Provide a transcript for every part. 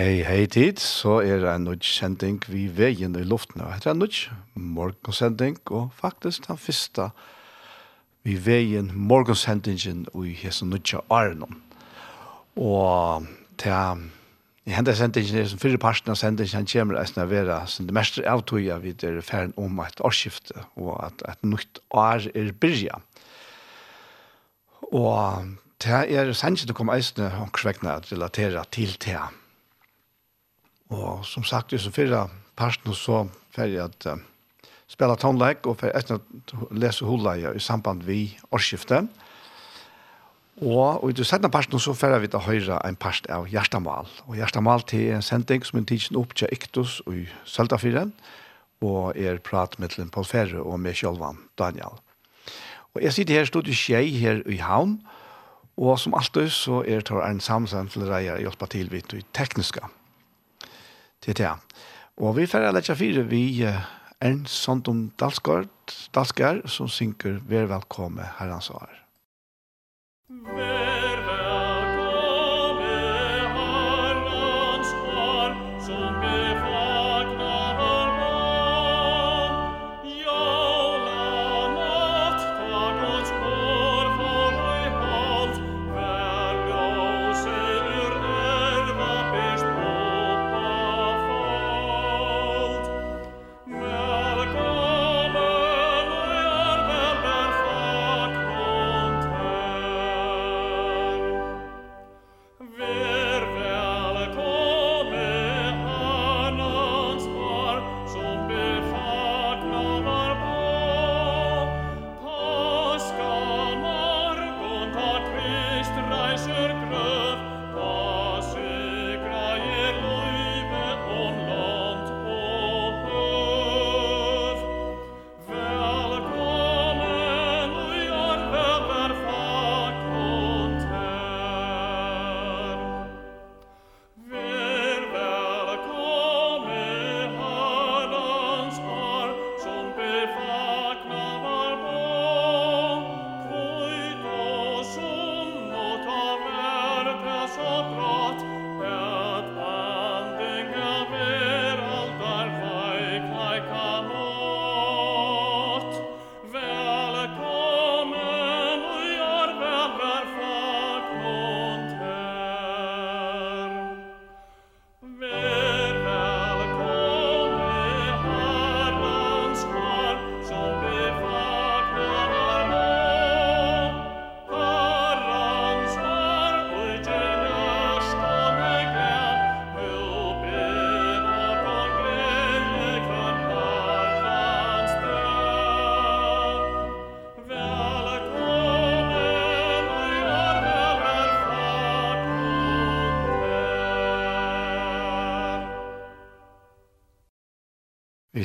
Hei, hei tid, så er det en nødt sending vi veien i luften. Det er en nødt morgensending, og faktisk den første vi veien morgensendingen i hese nødt Arnon. Og til i hendet sendingen er som fyrre parten av sendingen han kommer eisen å være som det mest avtøya vi er ferden om et årsskifte, og at et nytt år er byrja. Og til er sendingen det kommer eisen å relatera til det Og som sagt, så fyra parten så ferdig at uh, spela tonleik og for etter å lese holeie i samband vi årsskiftet. Og, og i det sette parten så ferdig vi til høyre en part av Gjerstamal. Og Gjerstamal til en sending som en tidsen opp til Iktus og i Søltafyren, og er prat med til Paul Ferre og med Kjølvan Daniel. Og jeg sitter her, stod i Kjei her i Havn, og som alltid så er Tor Arne Samsen til å reie hjelpe til vidt i tekniska til det. Og vi får lette fire vi Ernst Sondom Dalsgaard, Dalsgaard som synker «Vær velkommen, herrens år». Vær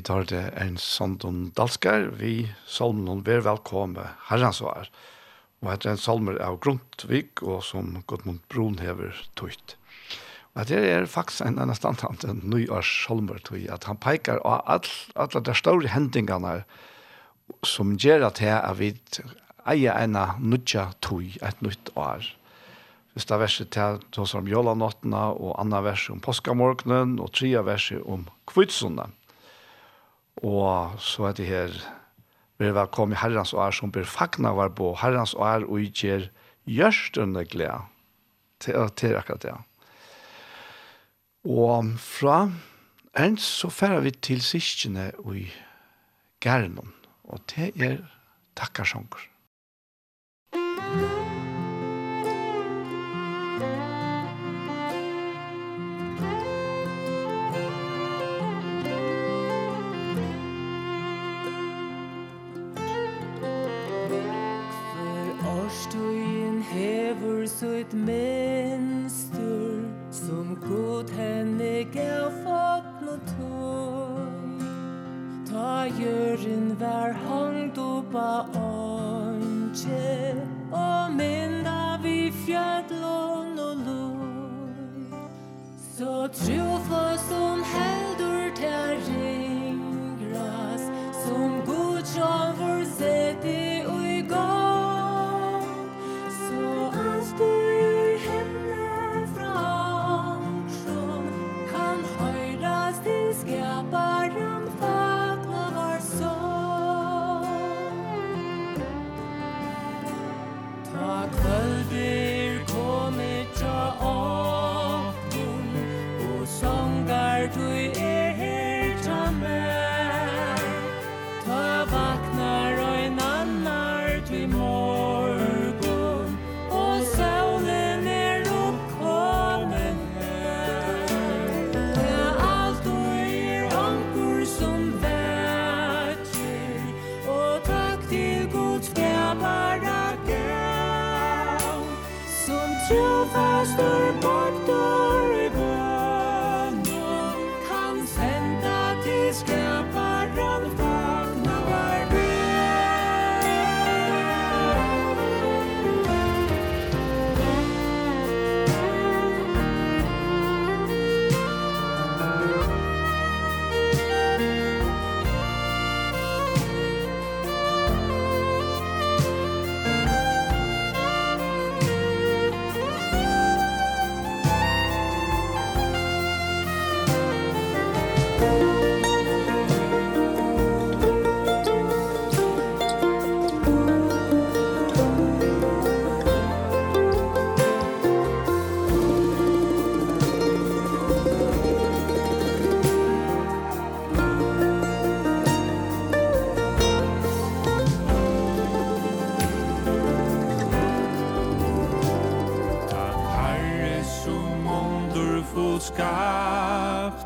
vid har det en sondon dalskar, vi salmen ver velkomme herrens år. Og etter en salmer av Grundtvig, og som Gudmund Brun hever tøyt. Og det er faktisk en annen standant en nyårs salmer tøy, at han peikar av all, alle de store hendingene som gjør at jeg er vi eier en nødja tøy, et nytt år. Fyrsta verset til tås om jolanottene, og anna verset om påskamorgnen, og tria verset om kvitsundene. Og så er det her, vi er velkommen i herrens år som blir fagna var på, herrens år og utgjør gjørstene glede. Til, til akkurat det. Og fra en så færer vi til sistene i Gernon, og det er takkarsjonger. Årstøyen hever sutt mønster Som god henne gav fått no tøy Ta gjøren vær hangt opp av åndje Og mynda vi fjallon og løy Så trofast som henne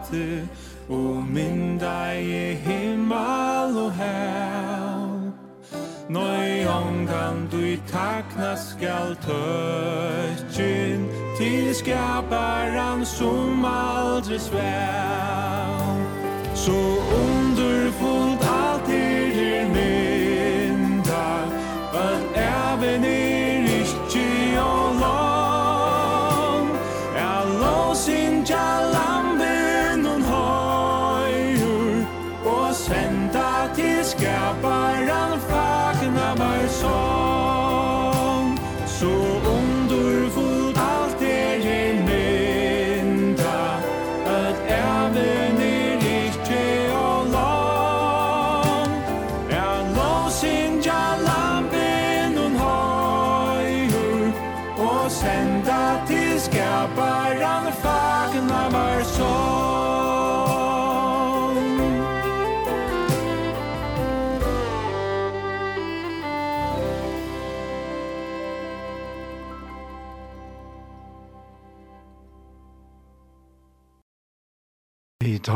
fader Og minn deg i himmel og hel. Nøy omgang du i takna skal tøtjen Til skaparen som aldri svel. Så om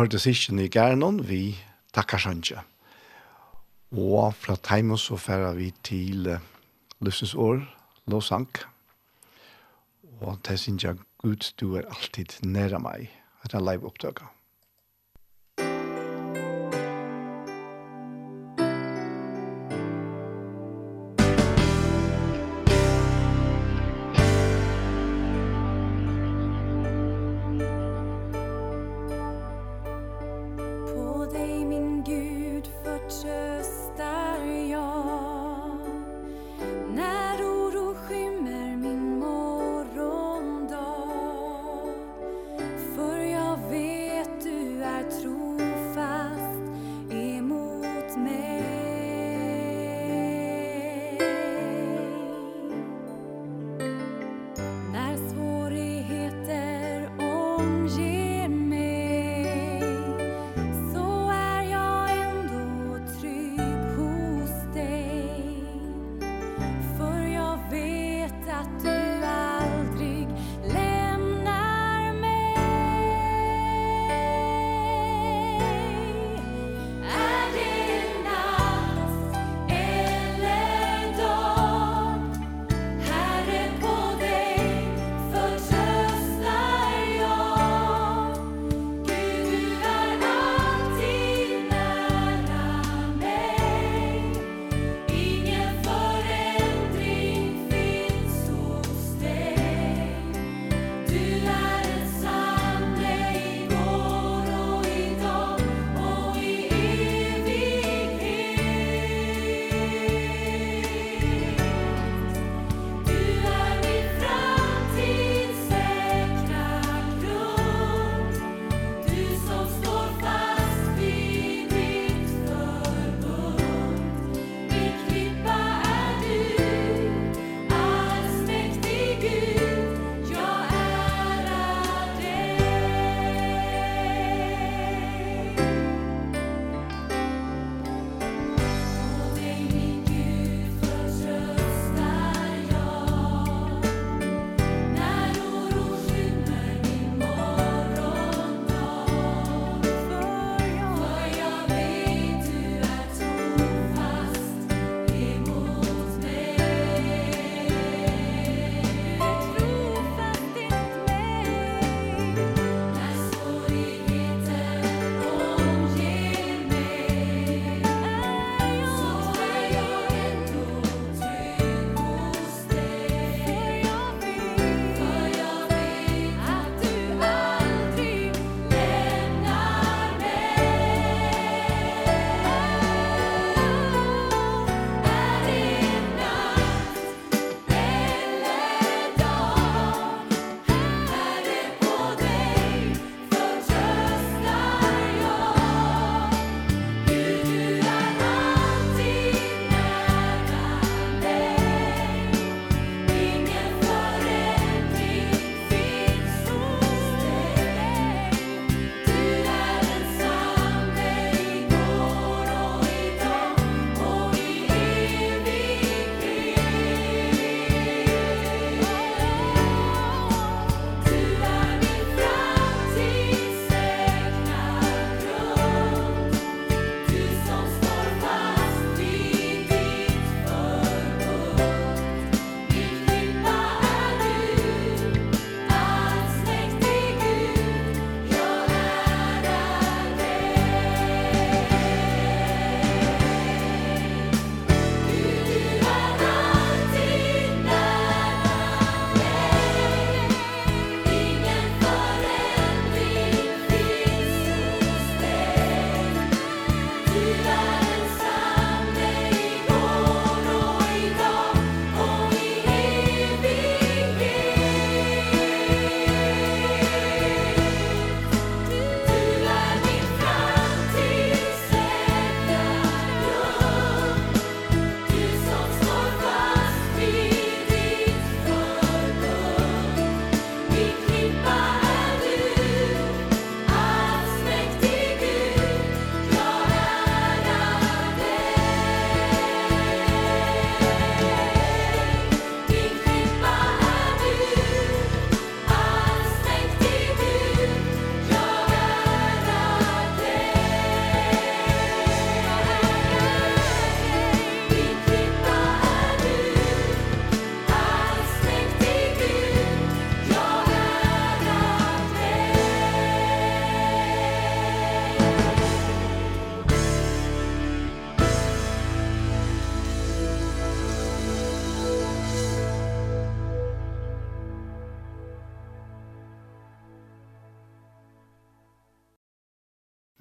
hørte sisten i Gernon, vi takkar Sanja. Og fra Teimos så færa vi til uh, Løsens år, Låsank. Og til sinja, Gud, du er alltid næra meg. Det er live opptøkene.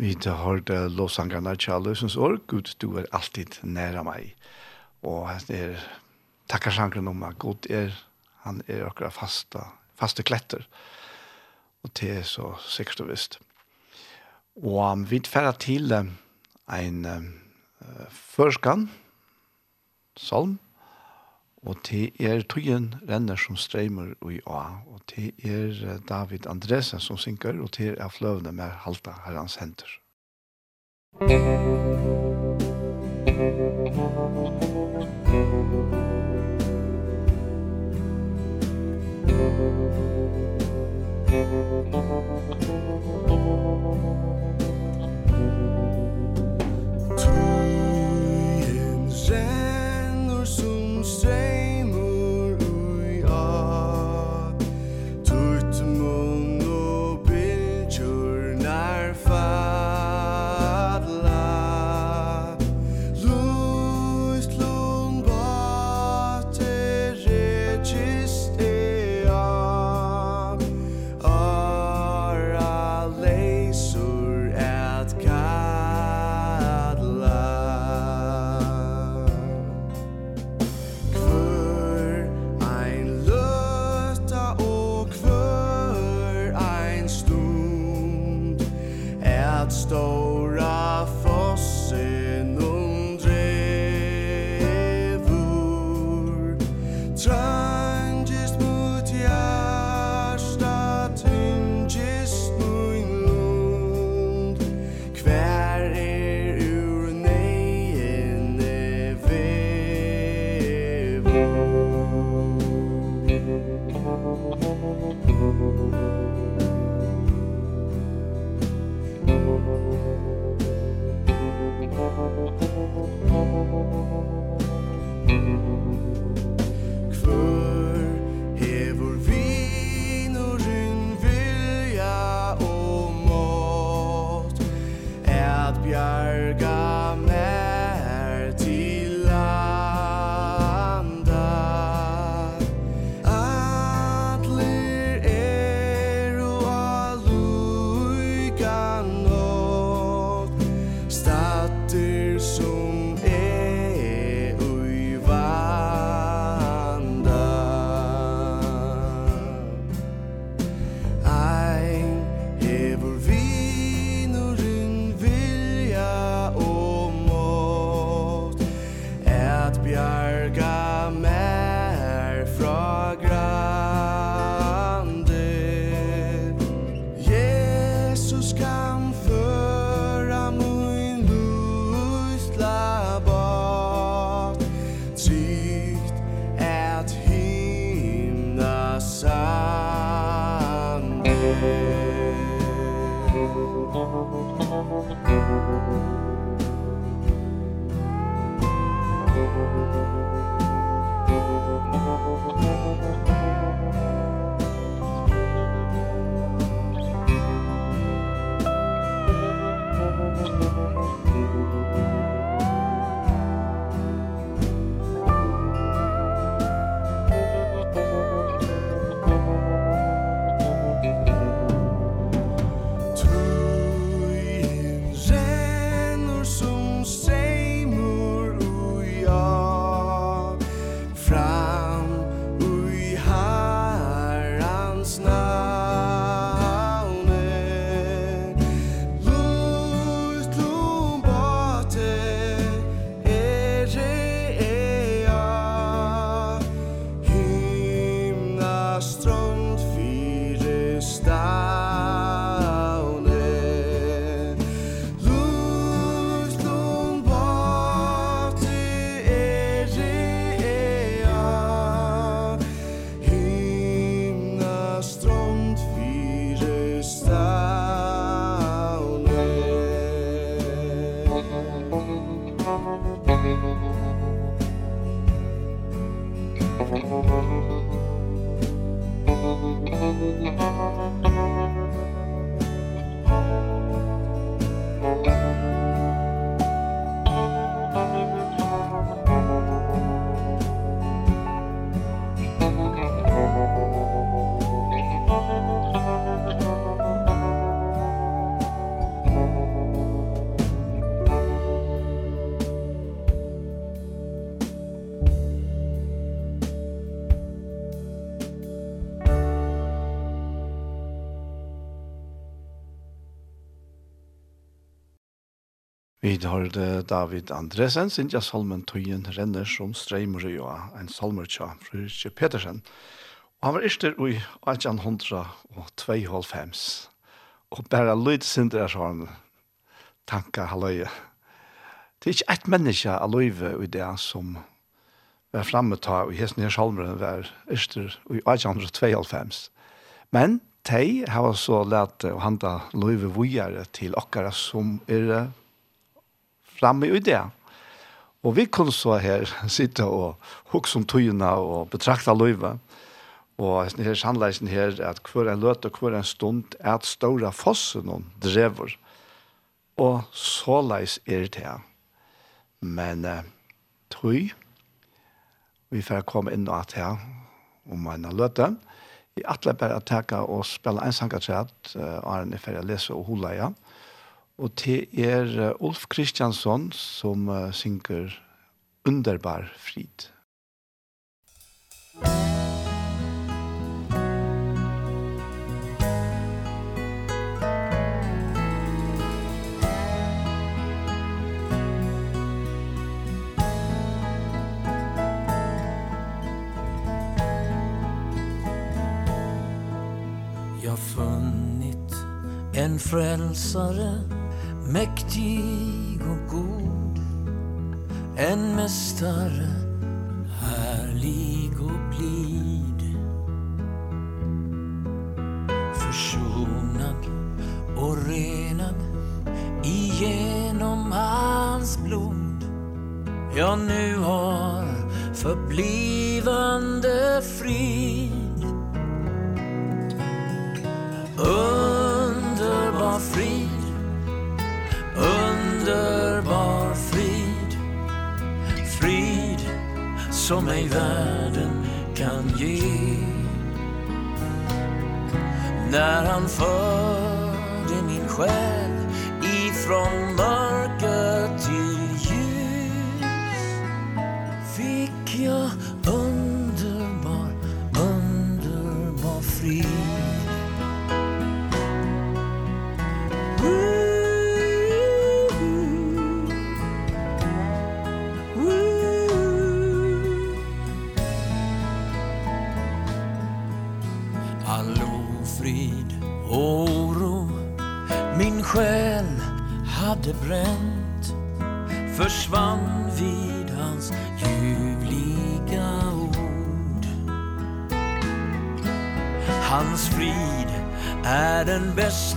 Vi har hørt lovsangerne Kjalløsens år, Gud, du er alltid nære meg. Og det er takkar om at Gud er, han er akkurat fasta, faste kletter. Og det er så sikkert og visst. Og vi færre til en uh, førskan, salm, Og til er tøyen renner som streimer i A. Og til er David Andresen som synker, og til er fløvene med halta herrens henter. Tøyen renner som streimer har David Andresen, Sintja Salmen Tøyen renner som streimer jo en salmer tja, Fridtje Petersen. Og han var ister i 1800 og 2,5. Og bare lyd sindre er sånn tanka halvøye. Det er ikke et menneske av løyve i det som var fremme ta og hesten her salmer var ister i 1800 2,5. Men Tei har så lært å handla løyve vujere til okkara som er framme i det. Og vi kunne så her sitte og hukse om tøyene og betrakta løyve. Og her sannleisen her at hver en løt og hver en stund er at ståre fossen og drever. Og såleis er det her. Men uh, tøy, vi får komme inn og at her om en løte. Vi atler bare at teka og spille en sangatræt, uh, Arne er ferdig å lese og hula igjen. Ja. Og det er Ulf Kristiansson som synker Underbar frid. Jag funnit en frälsare Mäktig och god En mästare Härlig och blid. Försonad och renad Igenom hans blod. Jag nu har förblivande frid. Underbar frid. Underbar frid Frid som ej världen kan ge När han förde min själ ifrån mörker till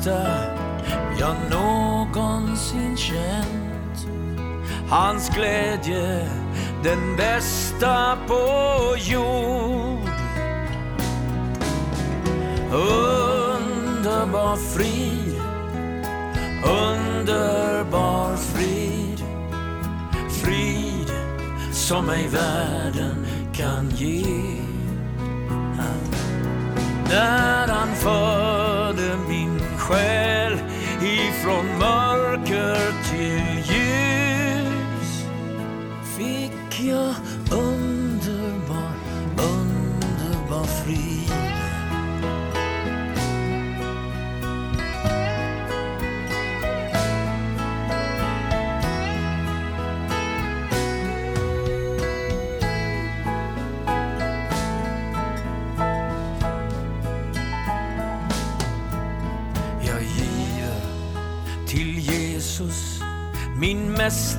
bästa jag någonsin känt. Hans glädje den bästa på jord. Underbar frid Underbar frid. Frid som ej världen kan ge. När han för själ ifrån mörker till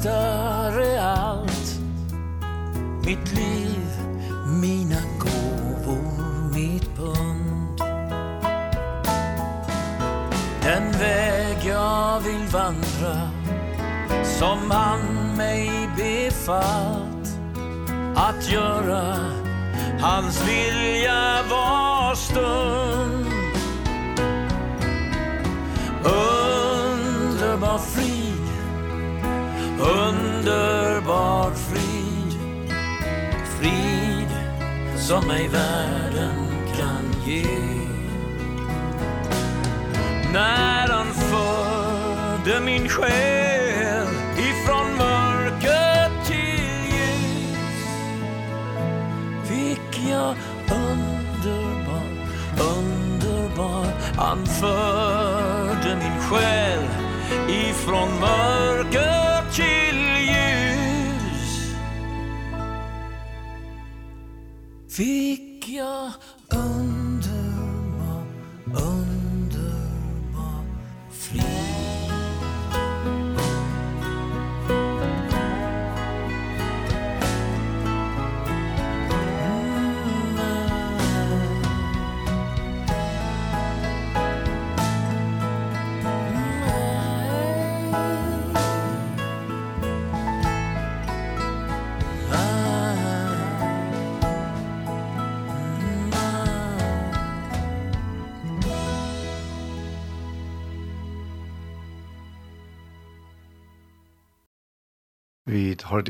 större allt. Mitt liv, mina gåvor, mitt pund. Den väg jag vill vandra Som han mig befallt. Att göra hans vilja som ej världen kan ge. När han förde min själ ifrån mörker till ljus Fick jag underbar, underbar. Han förde min själ ifrån mörker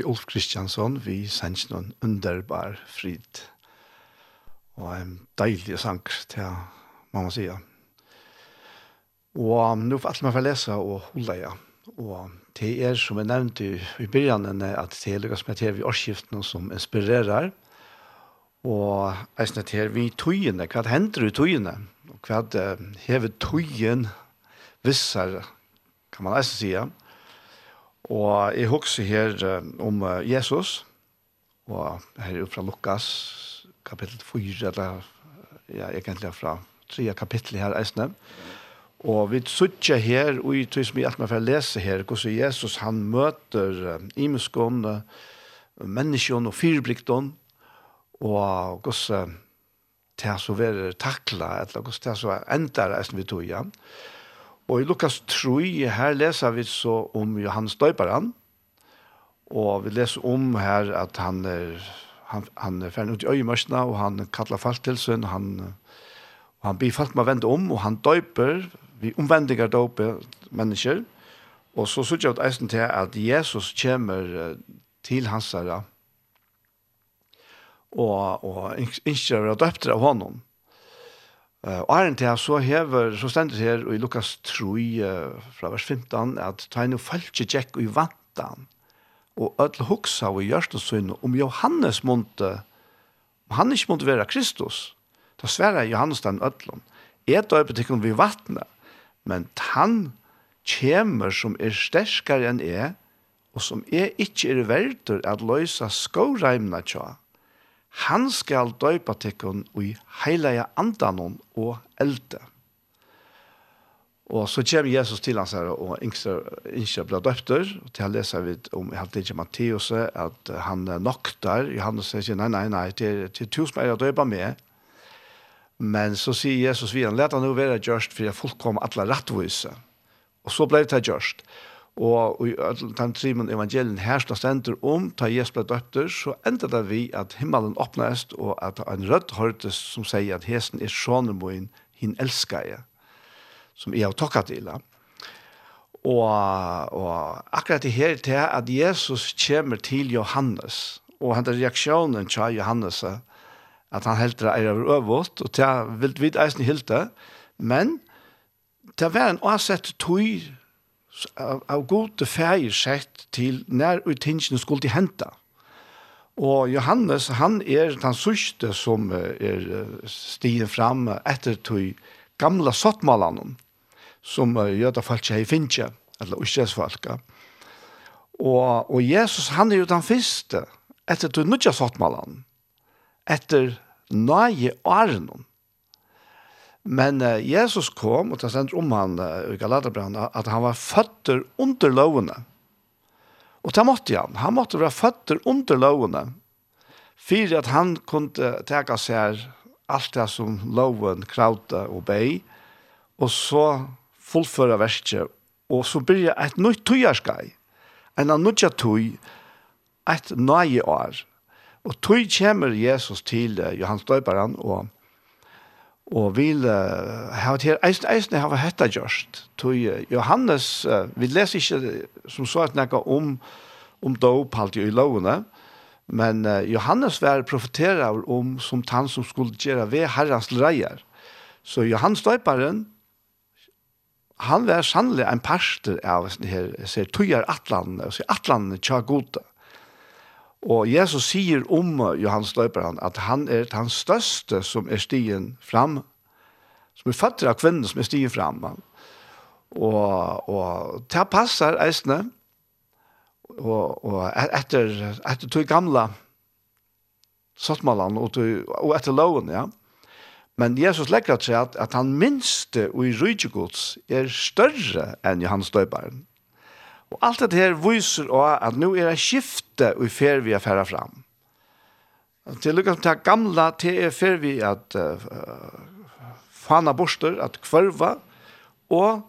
Ulf Kristiansson vi sendte noen underbar frid. Og en deilig sang til mamma sier. Og nå får alt man får lese og holde ja. Og det er som jeg nevnte i begynnelsen at det er lykkes med TV årsskiftene som inspirerer. Og jeg snakker her vi tøyene, hva hender i tøyene? Og hva hever tøyen visser, kan man nesten ja. Og jeg husker her om Jesus, og her er fra Lukas, kapittel 4, eller ja, egentlig fra 3 kapittel her eisne. Og vi sutja her, og i tog som jeg alt meg for å lese her, hvordan Jesus han møter uh, imeskån, menneskjån og fyrblikton, og hvordan det er så er takla, eller hvordan det er så endar eisne vi tog, igjen. ja. Og Og i Lukas 3, her leser vi så om Johannes Døyperen, og vi leser om her at han er, han, han er ferdig ut i øyemørsene, og han kallar falt til sin, han, og han blir falt med å vende om, og han døyper, vi omvendinger døyper mennesker, og så sier jeg ut eisen til at Jesus kommer til hans herre, og, og ikke er døypter av honom. Uh, og æren til så hever, så stendet her i Lukas 3 uh, fra vers 15, at ta inn og falskje tjekk i vantan, og ødel hoksa og gjørste synd om Johannes måtte, om han ikke måtte være Kristus, da sverre Johannes den ødelen, et og til vi vattnet, men han kjemer som er sterskere enn jeg, og som er ikke er verdt at løysa skåreimene tja, Han skal døypa tikkun i heilige andanon og elde. Og så kommer Jesus til hans her og yngste ble døpter. Og til han leser vi om i halvdelen til Matteus at han nokter. Johannes sier nei, nei, nei, til, til tusen er jeg døypa med. Men så sier Jesus vi han, leta nu nå være gjørst for jeg fullkom alle rettvise. Og så ble det gjørst. Og Og i den trimen evangelien her som stender om ta Jesu ble døtter, så ender det vi at himmelen åpnes, og at en rødt hørtes som sier at hesen er sjånemoen, hin elsker jeg, som jeg har tokket til. Og, og akkurat det her til at Jesus kommer til Johannes, og henne reaksjonen til Johannes, at han helt er over øvått, og til vil vi eisen hilte, men til å være en åsett tøyre, av, av gode feir sett til når utingene skulle til hente. Og Johannes, han er den sørste som er stigen fram etter de gamle sottmalene, som jøda folk i finne, eller Østresfolka. Og, og Jesus, han er jo den første etter de nødja sottmalene, etter nøye årene. Men uh, Jesus kom, og det stender om han uh, i Galaterbrand, at han var føtter under lovene. Og det måtte han. Han måtte være føtter under lovene. For at han kunne teka seg alt det som loven kravde og bei, og så fullføre verset, og så blir det et nytt tøyerskai, en av nødja tøy, et nøye år. Og tøy kommer Jesus til uh, Johannes Døyberen, og Og vil uh, ha til eisen, eisen har hetta gjørst. to uh, Johannes, uh, vi leser ikke som så at nekka om, om dop halt i lovene, men uh, Johannes var profeterer om som tann som skulle gjøre ved herrens reier. Så Johannes døparen, han var sannelig en parster av sin her, ser tøyer atlan, og ser atlan tja gode. Og Jesus sier om Johannes Løyperen at han er den største som er stien fram, som er fatter av kvinnen som er stien fram. Og, og det passer eisene, og, og etter, etter to gamle sottmalene og, og etter loven, ja. Men Jesus legger til at, at han minste og i rydgjegods er større enn Johannes Løyperen. Og alt dette her viser også at nå er det skifte og fer vi er færre fram. Til lykkes til det gamle, til er fer vi at uh, fana borster, at kvarva, og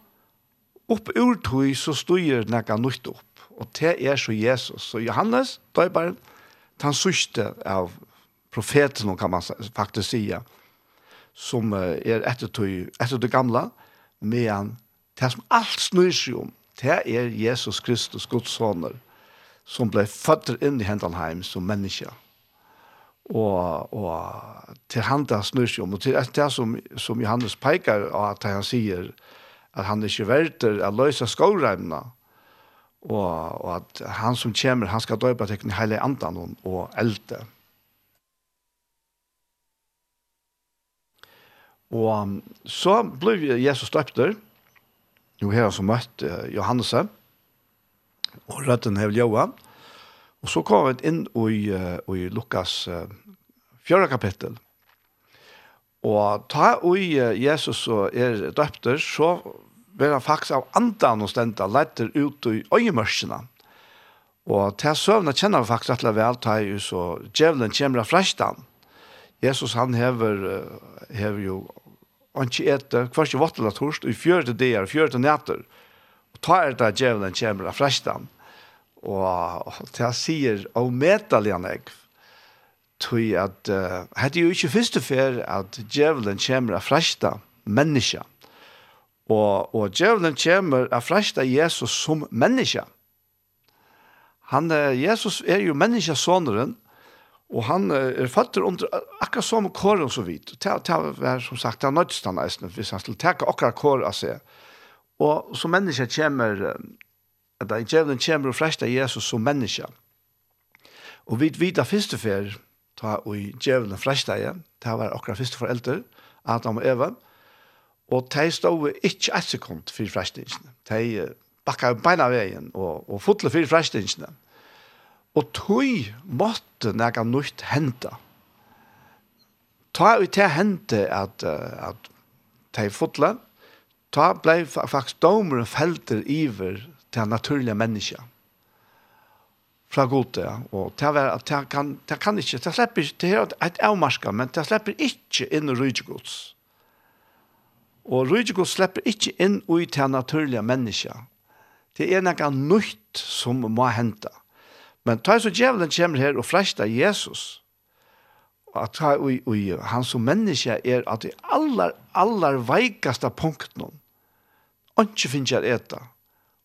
opp ur tog så styrer nekka nytt opp. Og det er så Jesus. Så Johannes, da er bare den sørste av profeten, kan man faktisk sige, som er etter tog, etter det gamle, men det som alt snur seg om, det er Jesus Kristus, Guds sønner, som ble født inn i Hendelheim som menneske. Og, og til han det snur seg om, og til det som, som Johannes peker av at han sier at han ikke verter å løse skåreimene, og, og at han som kommer, han skal døpe til den hele andan og elte. Og så ble Jesus døpter, nu här som møtt Johannes og rødden hev Johan. Og så kom vi inn i, i Lukas fjärde kapittel. Og ta ui Jesus og er døpter, så var han faktisk av andan og stenda lätter ut i øyemørsene. Og til søvnene kjenner vi faktisk alle vel, ta i så djevelen kommer av freshtan. Jesus han hever, hever jo ikke ete, hver ikke vattelig torst, og i fjørte dager, fjørte nætter, og tar det djevelen kommer av frestan, og det sier av medaljen jeg, tog at, uh, hette jo ikke første fer at djevelen kommer av frestan, menneska, og, og djevelen kommer av frestan Jesus som menneska. Han, Jesus er jo menneskasåneren, Og han er fatter under akkurat som kåren så vidt. Det var som sagt, det er nødstand eisen, hvis han skulle teke akkurat kår av seg. Og som menneske kommer, at en djevelen kommer og fresta Jesus som menneske. Og vi vet at første fer, ta og djevelen fresta igjen, det var akkurat første foreldre, Adam og Eva, og de stod ikke et sekund for frestingen. De bakka beina veien og, og fotle for frestingen. Og tøy måtte nega nøyt henta. Ta ut til hente at, at de i fotle, ta blei faktisk domer og felter iver til naturlige mennesker fra gode, og ta å at det kan, det kan ikke, det slipper ikke, det er et avmarska, men det slipper ikke inn i rydgjegods. Og rydgjegods slipper ikke inn i til naturlige mennesker. Det er noe nytt som må hente. Men ta så djevelen kommer her og fresta Jesus, at ta, ui, ui, han som menneske er at i aller, aller veikaste punkten, ikke finnes jeg eta,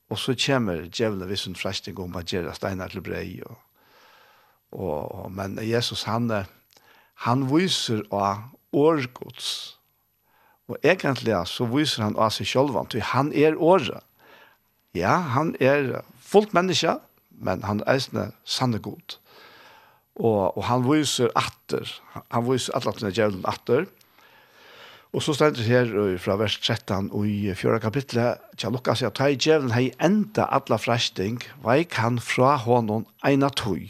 og så kommer djevelen hvis hun fresta om at gjøre steiner til brei, og, og, og, men Jesus han, han viser av årgods, og egentlig så viser han av seg selv, han er året, ja, han er fullt menneske, men han er eisne sanne god. Og, og han viser atter, han viser alle atene djevelen atter. Og så stender her fra vers 13 og i fjøra kapitlet, tja lukka seg at hei djevelen hei enda atla fræsting, veik han fra honom eina tøy.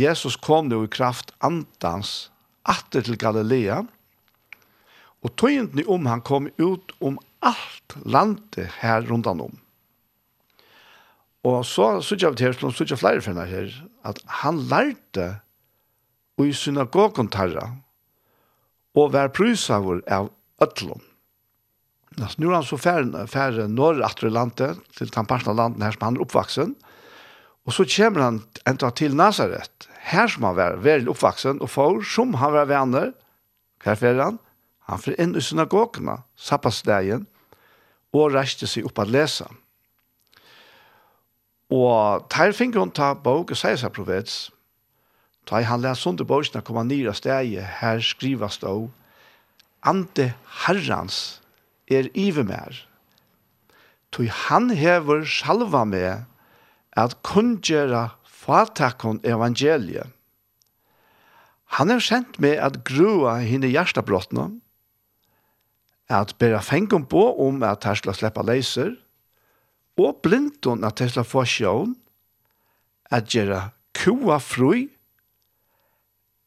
Jesus kom nu i kraft andans atter til Galilea, og tøyendni om han kom ut om alt landet her rundan om Og så sykja vi til her, som sykja flere finner her, at han lærte i synagogen tarra, og vær prysavur av øtlån. Altså, nu er han så færre, færre norr atre landet, til den parten av landet her som han er oppvaksen, og så kommer han enda til Nazaret, her som han var veldig oppvaksen, og for som han var venner, hva er han? Han får inn i synagogene, sappasdagen, og reiste seg opp at lese ham. Og der finner hun ta bok og sier seg profets. Da han lær sunde bokene komme nere steg, her skrivas då, Ante herrans er ive mer. Toi han hever salva med at kunngjera fatakon evangeliet. Han er kjent med at grua henne hjertabrottene, at bera fengum på om at her skal sleppa leiser, og blindon at Tesla får sjån, at gjøre kua fru,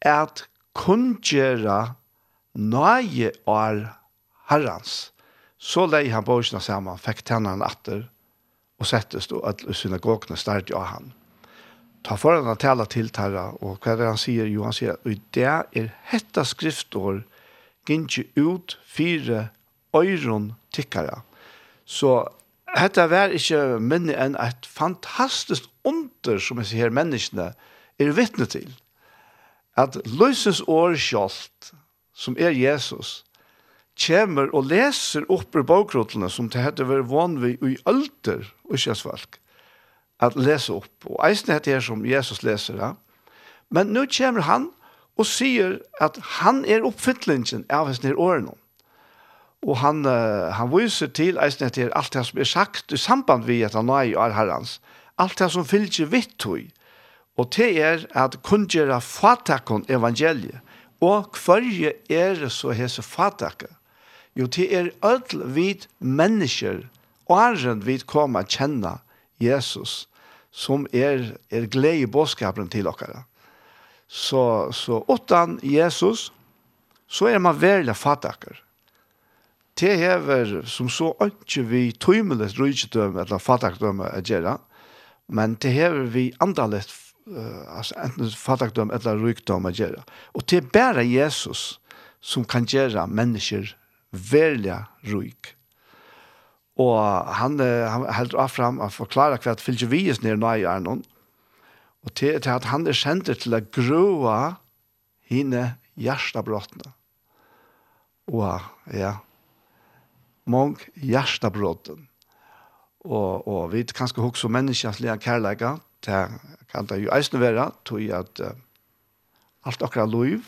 at kun gjøre nøye år herrens. Så leie han borgene sammen, fikk tennene atter, og settes då at synagogene stærte av han. Ta foran han tala til tarra, og hva er det han sier? Jo, han sier, og det er hetta skriftår, gynnsje ut fire øyron tikkara. Så Hetta var ikkje minne enn eit fantastisk under som jeg sier menneskene er vittne til. At løsens år sjalt, som er Jesus, kjemur og leser opp i bakgrunnene som det hette var vanlig i alder og kjøsvalg at lese opp. Og eisen heter det som Jesus leser det. Men nå kjemur han og sier at han er oppfyllingen av hans nere årene. Og han, han viser til eisen etter alt det som er sagt i samband vi at han er i herrens. Alt det som fylgjer vitt tog. Og det er at kunngjera fatakon evangeliet. Og hverje er det så hese fatakon? Jo, det er ødel vid mennesker, og æren vid koma kjenne Jesus, som er, er glede i bådskapen til dere. Så, så utan Jesus, så er man veldig fatakker det hever som så ikke vi tøymelig rydgedømme eller fattakdømme å gjøre, men det hever vi andalet uh, altså enten fattakdømme eller rydgedømme å gjøre. Og det er bare Jesus som kan gjøre mennesker velja rydg. Og han, uh, han helder av fram å forklare hva at fylgje vi er nere nøye er noen. Og til, til at han er kjent til å grua hine hjertabrottene. Og ja, mång hjertabrotten. Och, och vi kan ska också menneskens lea kærleika, Det kan det ju eisne være, tog jag att uh, allt akkurat liv,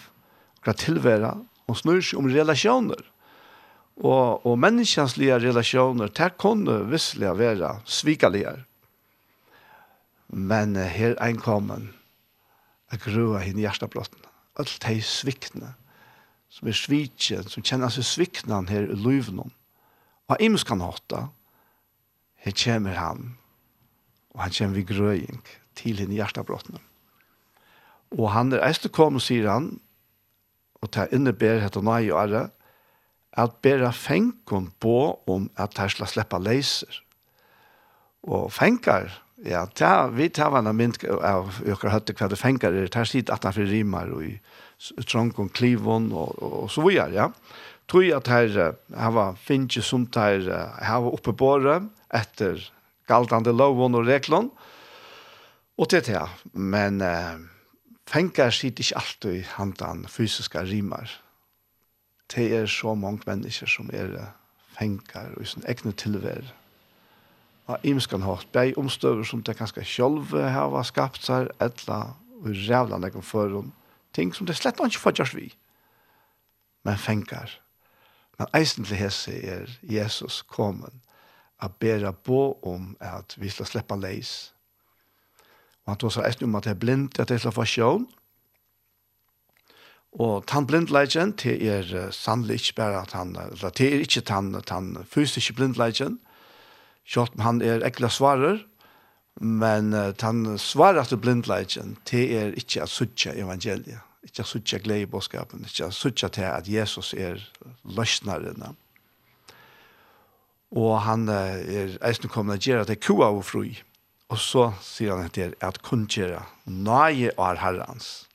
akkurat tillvera, og snur seg om relationer. Og, og menneskens relasjoner, det kunne visselig være svikalige. Men uh, her einkommen, jeg grua henne hjertabrotten. Alt de sviktene, som er svikjen, som kjenner seg sviktene her i løvnene. På imskan hotta, her kommer han, og han kommer vi grøying til henne hjertabrottene. Og han er eist kom, sier han, og ta innebærer hette nøy og ære, at bæra fengen på om at her skal slippe leiser. Og fengar, ja, ta, vi tar henne mynd av økker høtte hva det fengar er, ta sitt at han for rimar og i trången klivon og, og, og så videre. Ja tror at her hava finnje som her hava oppe båret etter galdande lovon og reglon, og det er det, men uh, fengar sitt ikke alltid handan fysiska rimar. Det er så mange mennesker som er fengar og sin egne tilvær. Og imskan har bei omstøver som det kanskje sjølv har skapt seg, etla og rævla nekken foran, ting som det slett ikke får gjørs vi, men fengar. Men eisen til hese er Jesus kommen a bera bo om at vi skal sleppa leis. Og han tog seg eisen om at det er blind, at det er skal få sjån. Og tann blindleikjen, til er sannlig ikke bare at han, eller til er ikke tann, tann fysiske blindleikjen, om han er ekla svarer, men tann svarer at blindleikjen, til er ikke at suttje evangeliet ikke suttje glede i bådskapen, ikke suttje til at Jesus er løsneren. Og han er eisen kommer til å gjøre det kua og fru. Og så sier han etter at kun gjøre nøye er herrens.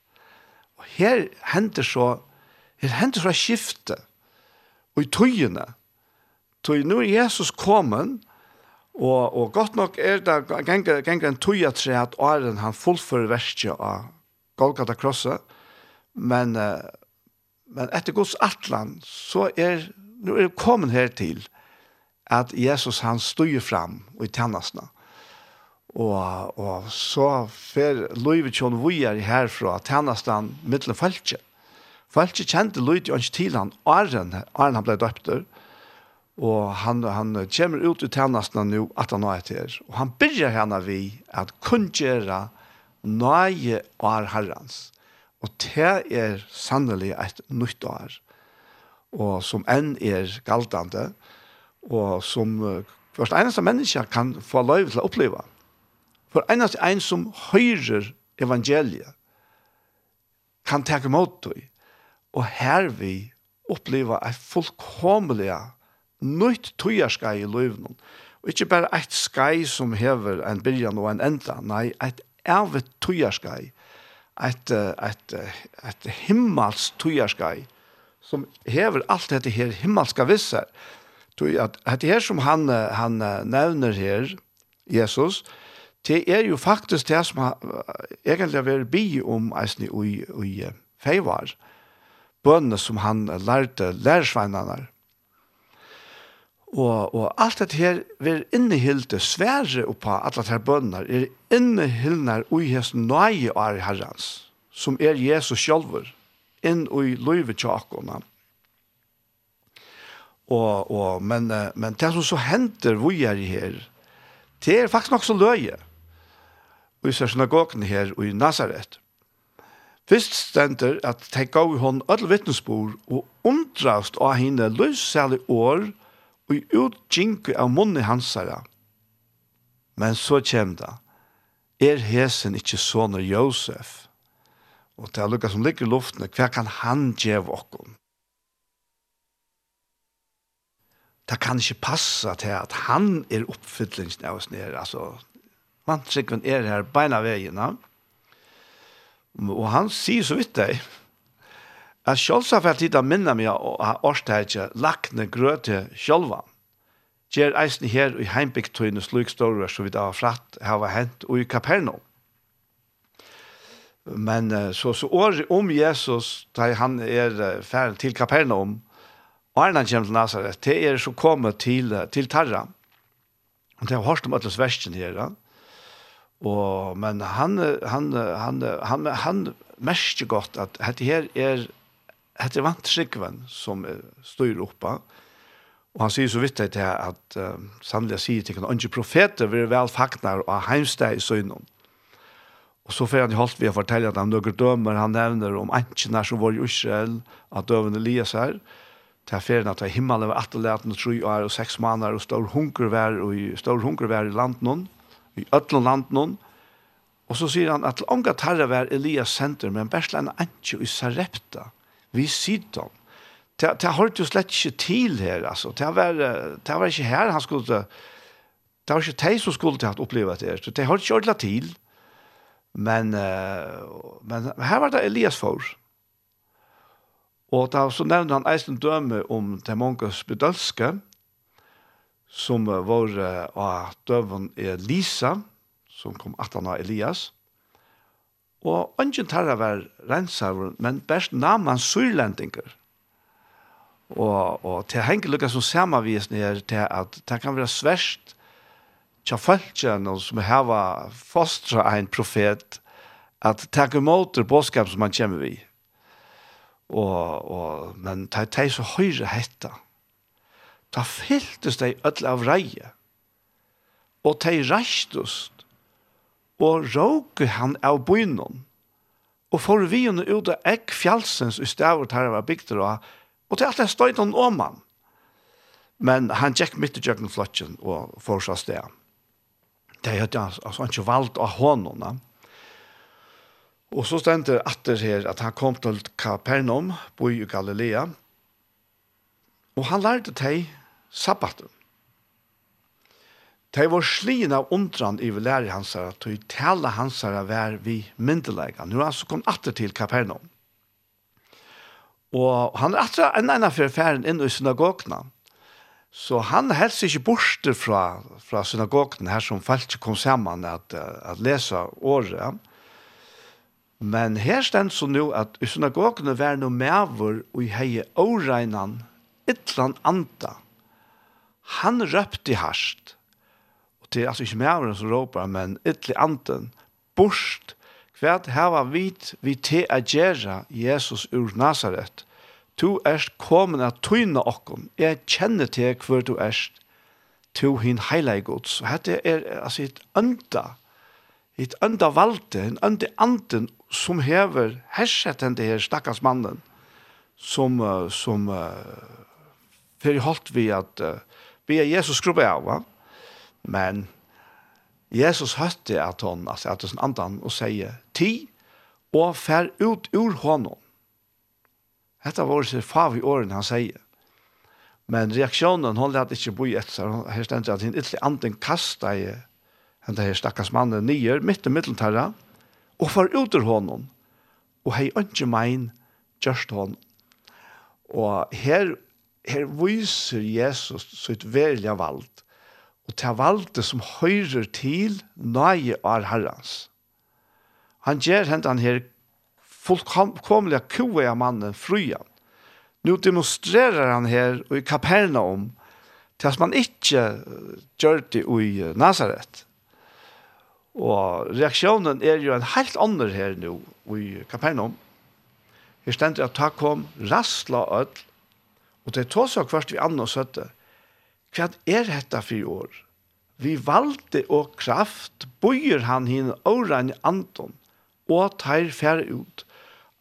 Og her hender så, her hender så skifte og i tøyene. Tøy, nå er Jesus kommet, Og, og godt nok er det ganger, ganger en tøya tre at åren han fullfører verset av Golgata krosset, Men, men etter Guds atlan, så er, nu er det kommet her til at Jesus han styr fram i tennasene. Og, og så fer Louis Vuitton Vujar herfra tennasene mittlen falskje. Falskje kjente Louis Tjån til han, Arren, Arren han ble døpter, og han, han kommer ut i tennasene nu at han har etter. Og han byrjar henne vi at kunngjera nøye og herrens. Og det er sannelig et nytt år, og som enn er galtande, og som først eneste menneske kan få lov til å oppleve. For eneste en som høyrer evangeliet, kan takke mot det, og her vi oppleva et fullkomelig nytt tøyerskai i løvnen. Og ikke bare et skai som hever en byrjan og en enda, nei, et evigt tøyerskai et, et, et himmels tujarskai som hever allt dette här himmelska visser. Du att det här som han han nämner här Jesus det är ju faktiskt det som egentligen vært bi om alltså i i feivar, bönne som han lærte lærsveinene Og, og alt dette her vil innehilde svære oppa alle disse bønner, er innehildner ui hans nøye av herrens, som er Jesus sjølver, inn ui løyve tjakona. Og, og, men, men det som så henter vi er her, det er faktisk nok så løye. Og ser synagogen her og i Nazaret. Fyrst stender at tenk av hon alle vittnesbord og undrast av henne løs år, og og utgjinke av munni hansara. Men så kjem det, er hesen ikkje soner Josef? Og til lukka som ligger i luftene, hva kan han gjeve okkom? Det kan ikkje passa til at han er oppfyllingsen av oss nere, altså, man sikkert er her beina vegina, og han sier så vidt deg, Jeg selv sa for tid å minne meg og har årstegje lakne grøte sjølva. Gjer eisen her i heimbygtøyne slik store så vidt av fratt hava hent og i Kapernaum. Men så, så året om Jesus, da han er ferdig til Kapernaum, og han kommer til Nazaret, det er så kommet til, til Tarra. Og det har hørt om Atlas Vesten her, ja. Og, men han, han, han, han, han, han merker godt at dette her er det er vant skikven som styr oppa, og han sier så vidt det til at uh, sannelig sier til han, «Ønge profeter vil vel faknar og heimsteg i søgnen». Og så får han i holdt vi å fortelle at han noen dømer, han nevner om antjene som var i Israel, at døvende lies her, til ferien at himmelen var atterleten og tro år og seks måneder, og stor hunker var, og i, stor hunker var i landen, i øtlen landen, og så sier han at ångat herre var Elias senter, men bærsla en antje i Sarepta, vi sitter om. Det, det hørte jo slett ikke til her, altså. Det var, det var ikke her han skulle, det var ikke de som skulle til å oppleve det her, det har ikke ordentlig til. Men, uh, men her var det Elias for. Og da så nevnte han eisen døme om det mange spedalske, som var av døven Elisa, som kom 18 av Elias, Og ungen tarra var rensaver, men best naman syrlendingar. Og, og til hengi lukka som samavisni er til at det kan være sverst tja fölkjen som hava fostra ein profet at takk imot det bådskap som han kommer vi. Og, og, men det er så høyre hetta. Da fylltes de ødel av reie. Og de reistes og råk han av bynnen. Og for vi henne ut av ekk fjallsens i stedet her var bygd og og til alt det støyde han om han. Men han gikk midt i jøkkenflotjen og fortsatt sted. Det hadde han altså ikke valgt av hånden. Og så stendte atter her at han kom til Kapernaum, bo i Galilea, og han lærte til sabbaten. De var slien av undran i lærer hansara, tog hans hansara vær vi myndelega. Nu er han så kom atter til Kapernaum. Og han er atter enn enn for færen inn i synagogna. Så han helst ikke borste fra, fra synagogna her som falt kom sammen at, at lese året. Men her stend så nu at i synagogna vær no mever og i hei åreinan ytlan anta. Han røpte harst det er altså ikke mer som råper, men ytterlig anten, borst, hvert hava vit vi te a gjerra Jesus ur Nazaret. Tu erst komin a tøyna okkom, jeg kjenner te hver du erst, tu hin heilig gods. Og hette er altså et ønda, et ønda valde, en ønda anden som hever herset enn det her stakkars mannen, som, som uh, fyrir holdt vi at uh, vi er Jesus skrubbe av, va? Men Jesus hørte at hon, altså at hon andan og sier, ti og fer ut ur honom. Hetta var så fav i åren han sier. Men reaksjonen, hon lät ikke bo i etter, her stendet at hon ytterlig anden kasta i henne her stakkars mannen nyer, mitt i middeltarra, og fer ut ur honom. Og hei ønske mein, gjørst hon. Og her, her viser Jesus sitt verlige vald, og til valde som høyrer til nøye av herrens. Han gjør hentan her fullkomlige kue av mannen frujan. Nu demonstrerer han her i Kapernaum til at man ikke gjør det i Nazaret. Og reaksjonen er jo en helt annen her nå i Kapernaum. Her stender at ta kom rastla ødel, og det tås så hvert vi annet søtte. Hva er dette for år? Vi valde og kraft bøyer han henne åren i anton, og tar fær ut.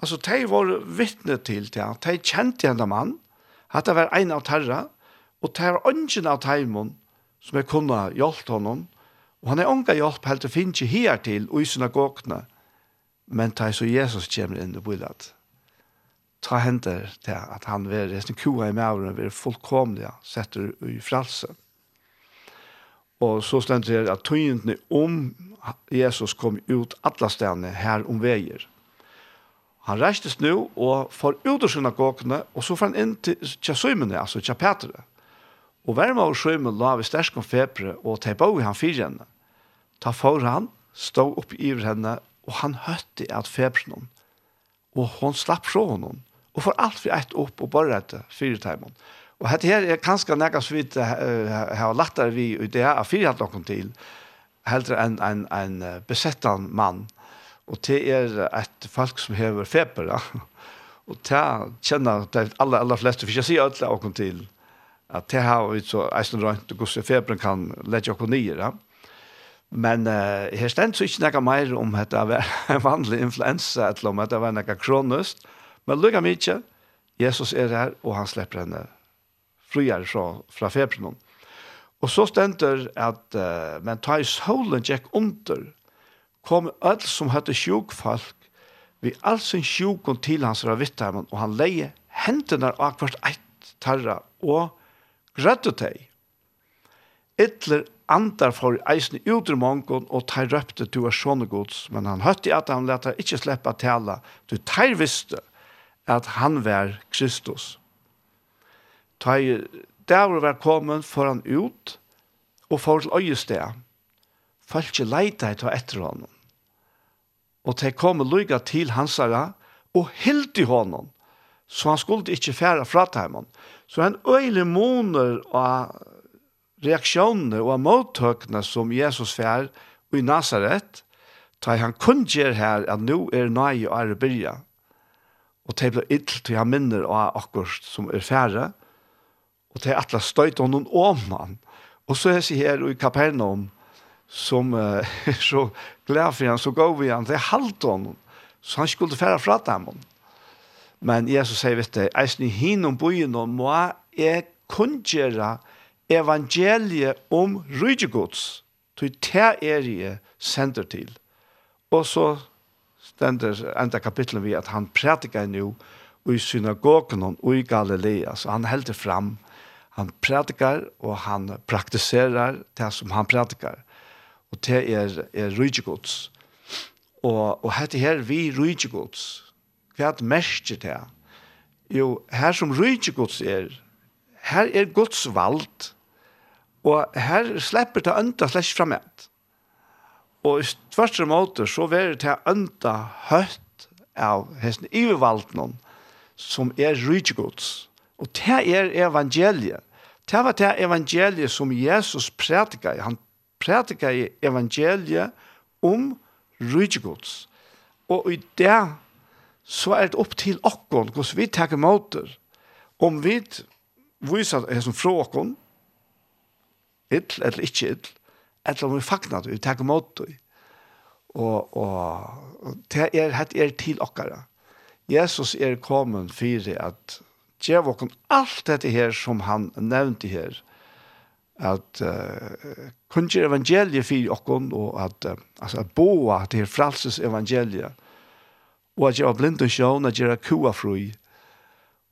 Altså, de var vittne til det. De kjente henne mann, at det var en av terra, og det var ønsken av teimen som jeg kunne hjelpe honom, og han er unga hjelp helt til finne ikke her til og i synagogene, men det er så Jesus kommer inn i bøylet ta henter til at han var resten kua i mauren var fullkomlig setter i fralse. Og så stendt det at tøyentene om Jesus kom ut alle stedene her om veier. Han reistes nå og får ut av synagogene, og så får han inn til Tjasøymene, altså Tjapetere. Og verma og Sjøymen la vi stersk om febre, og ta i han fire henne. Ta for han, stå opp i henne, og han høtte at febren henne og hon slapp fra honom og får alt vi ett opp og bare etter fire timer. Og dette her er kanskje nekka så vidt har lattere vi i det av fire hatt noen til, heldre enn en, en, en besettan mann. Og det er et folk som hever feber, ja. Og det kjenner det aller, aller fleste, for jeg sier alle noen til, at det har vi så eisen rønt, og hvordan feberen kan lette oss nye, ja. Men uh, her stendt så ikke nekka mer om at det var en vanlig influensa, eller om at det var nekka kronisk, Men lukka mykje, Jesus er her, og han slipper henne friere fra, fra februnnen. Og så stender at, uh, men ta i solen gikk under, kom alt som høtte sjukfolk, vi all sin sjukon til hans ravittarmen, og han leie hendene av hvert eit tarra, og grøtte teg. Ytler andar for eisen utru mongon, og tar røpte du er sånne gods, men han høtti at han lette ikkje sleppa tala, du tar visste, at han var Kristus. Ta i dævur var kommet for han ut og for til øyested. Falske leita i ta etter honom. Og te kom og lyga til hansara og hilt i honom. Så han skulle ikke fære fra teimen. Så han øyelig måner av reaksjonene og av mottøkene som Jesus fær i Nazaret, da han kun gjør her at nå er nøye å arbeide og det ble ill til han minner av akkurat som er færre, og det er atle støyt av noen han. Og så er jeg her i Kapernaum, som uh, er så glad for han, så går vi han, til er halvt av så han skulle fære fra dem. Men Jesus sier, vet du, eisen i hinnom byen og må jeg kunngjøre evangeliet om rydgjegods, til det er jeg sender til. Og så stender enda kapitlet vi at han prætikar nu i synagogen og i Galilea, så han helder fram, han prætikar og han praktiserar det som han prætikar. og det er, er rydgjegods. Og, og hette her vi rydgjegods, hva er merker det? Jo, her som rydgjegods er, her er Guds vald, og her slipper det ønda slett fremmed. Og i tvørste måte så var det til ønta høtt av hesten ivervalden som er rydgjegods. Og det er evangeliet. Det var det evangeliet som Jesus prædika i. Han prædika i evangeliet om rydgjegods. Og i det så er det opp til okkon hvordan vi tar måter. Om vi viser det som fra okkon, ill eller ikke ill, eller om vi fagnar det, vi tar imot det. Og, og det er, det er til okkara. Jesus er kommet for at gjør okken alt dette her som han nevnte her, at uh, kun gjør evangeliet for okken, og at, uh, altså, at boa til fralses evangeliet, og at gjør blind og sjøen, at gjør kua fru,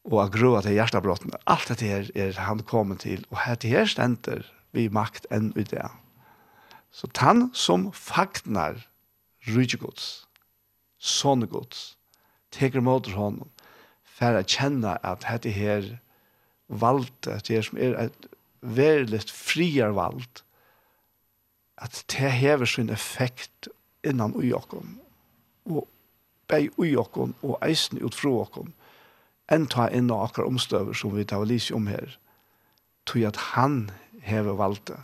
og at grua til hjertabrotten. Alt dette her er han kommet til, og dette her stender vi makt enn i det. Så tann som fagnar rydgjegods, sonegods, teker måter honom, for å kjenne at dette her valgte, det her som er et verlig frier valgt, at det hever sin effekt innan ui okkom, og bei ui okkom, og eisen ut fra okkom, enn ta inn av akkurat omstøver som vi tar lise om her, tog at han hever valgte,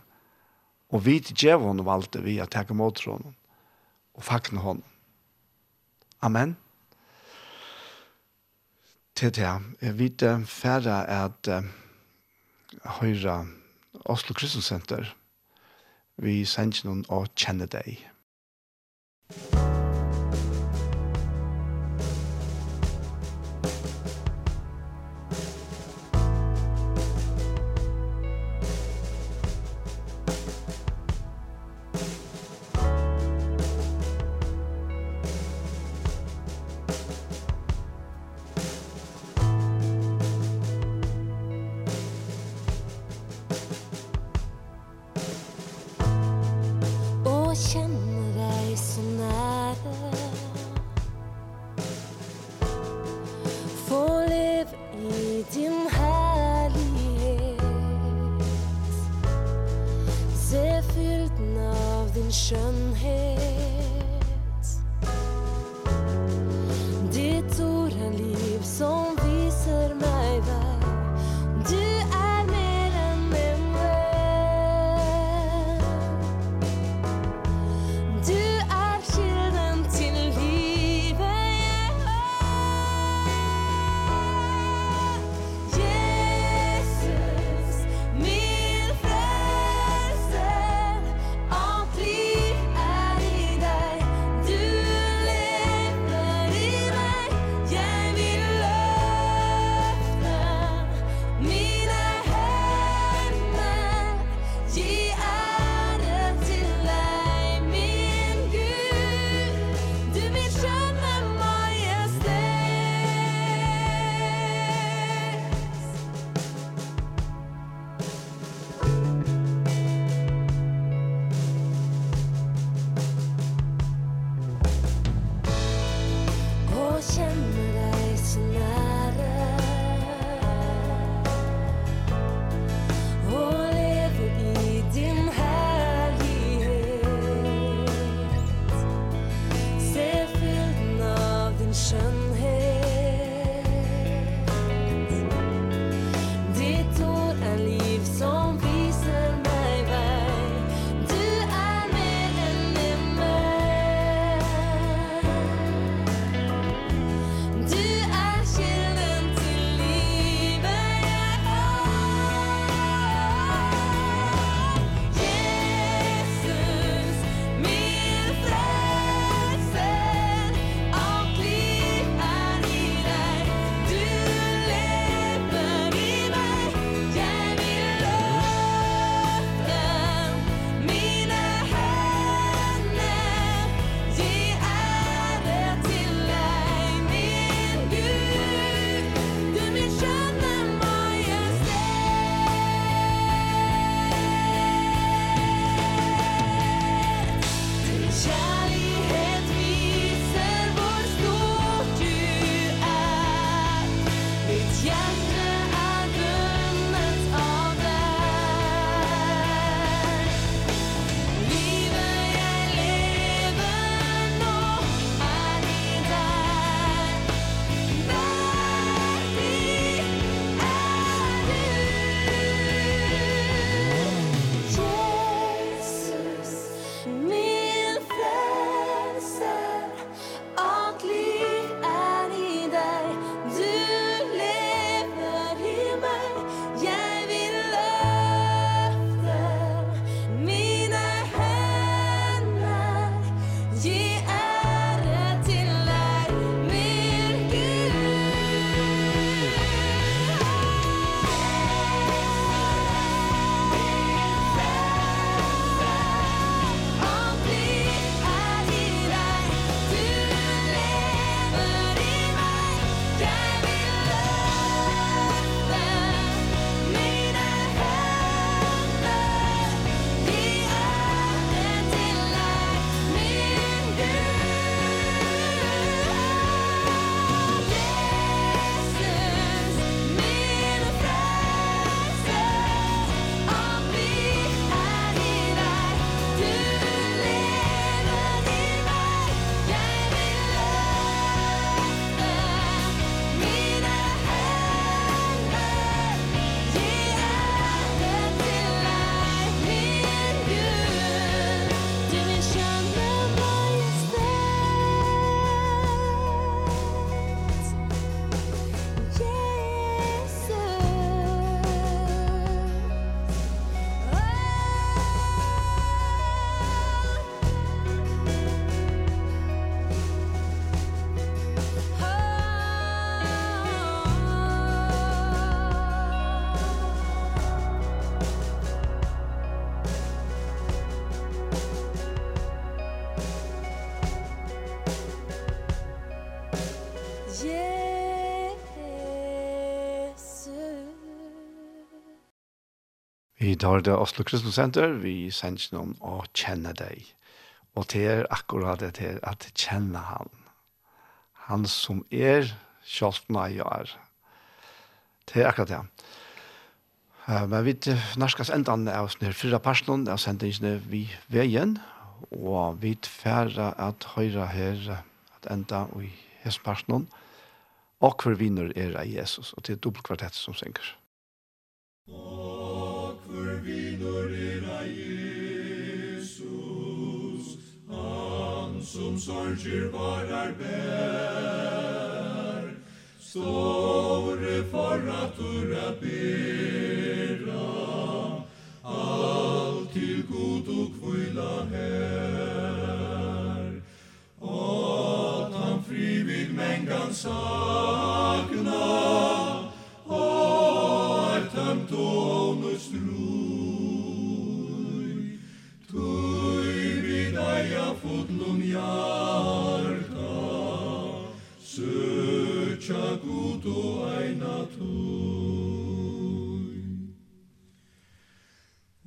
Og vi gjev honom alltid vi at teka mot honom og fakna honom. Amen. Til det, jeg vet færre at uh, høyre Oslo Kristensenter vi sender noen å kjenne deg. tar det Oslo Christmas Center, vi sender noen å kjenne deg. Og det er akkurat det til at kjenne han. Han som er, selv når jeg er. Det er akkurat det. Uh, men vi norskas endan av sånne fyra personen, av sendingene vi veien, og vi tverre at høyre her at enda i hespersonen, og hver vinner er av Jesus, og det er dobbeltkvartett som synger. som sorger varar bär Store for at ura bera Alt til god og kvila her. At han fri mengan saknar Chakuto aina tui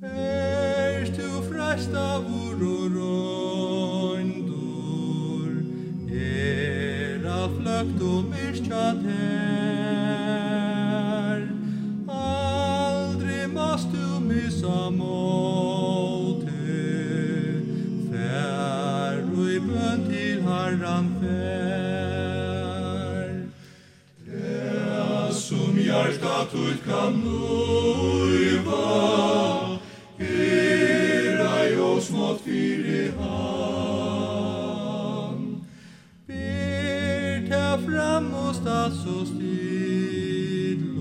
Er tu fresta vur tut kam nuiva Hira jos mot fire han Bir ta fram och statsos tidlor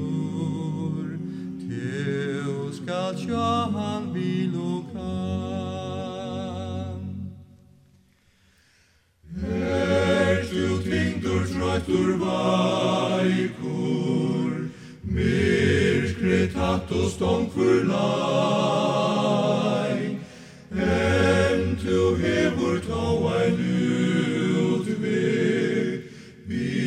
Teo skal tja han vil och kan. Herst du tvingdur tröttur vaik Katus tom fyrlein En tu hevur tau ein ut vi Vi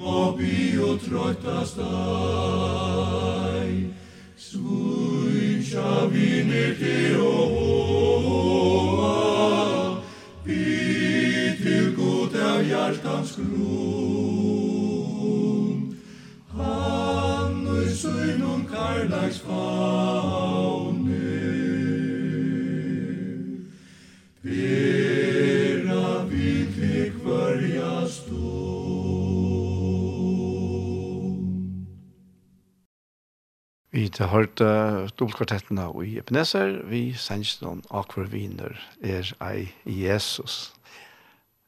og bi og trøytast ein Svuncha vinir te og Det har hørt uh, dobbeltkvartettene i Ebenezer. Vi sender noen akvar viner er ei Jesus.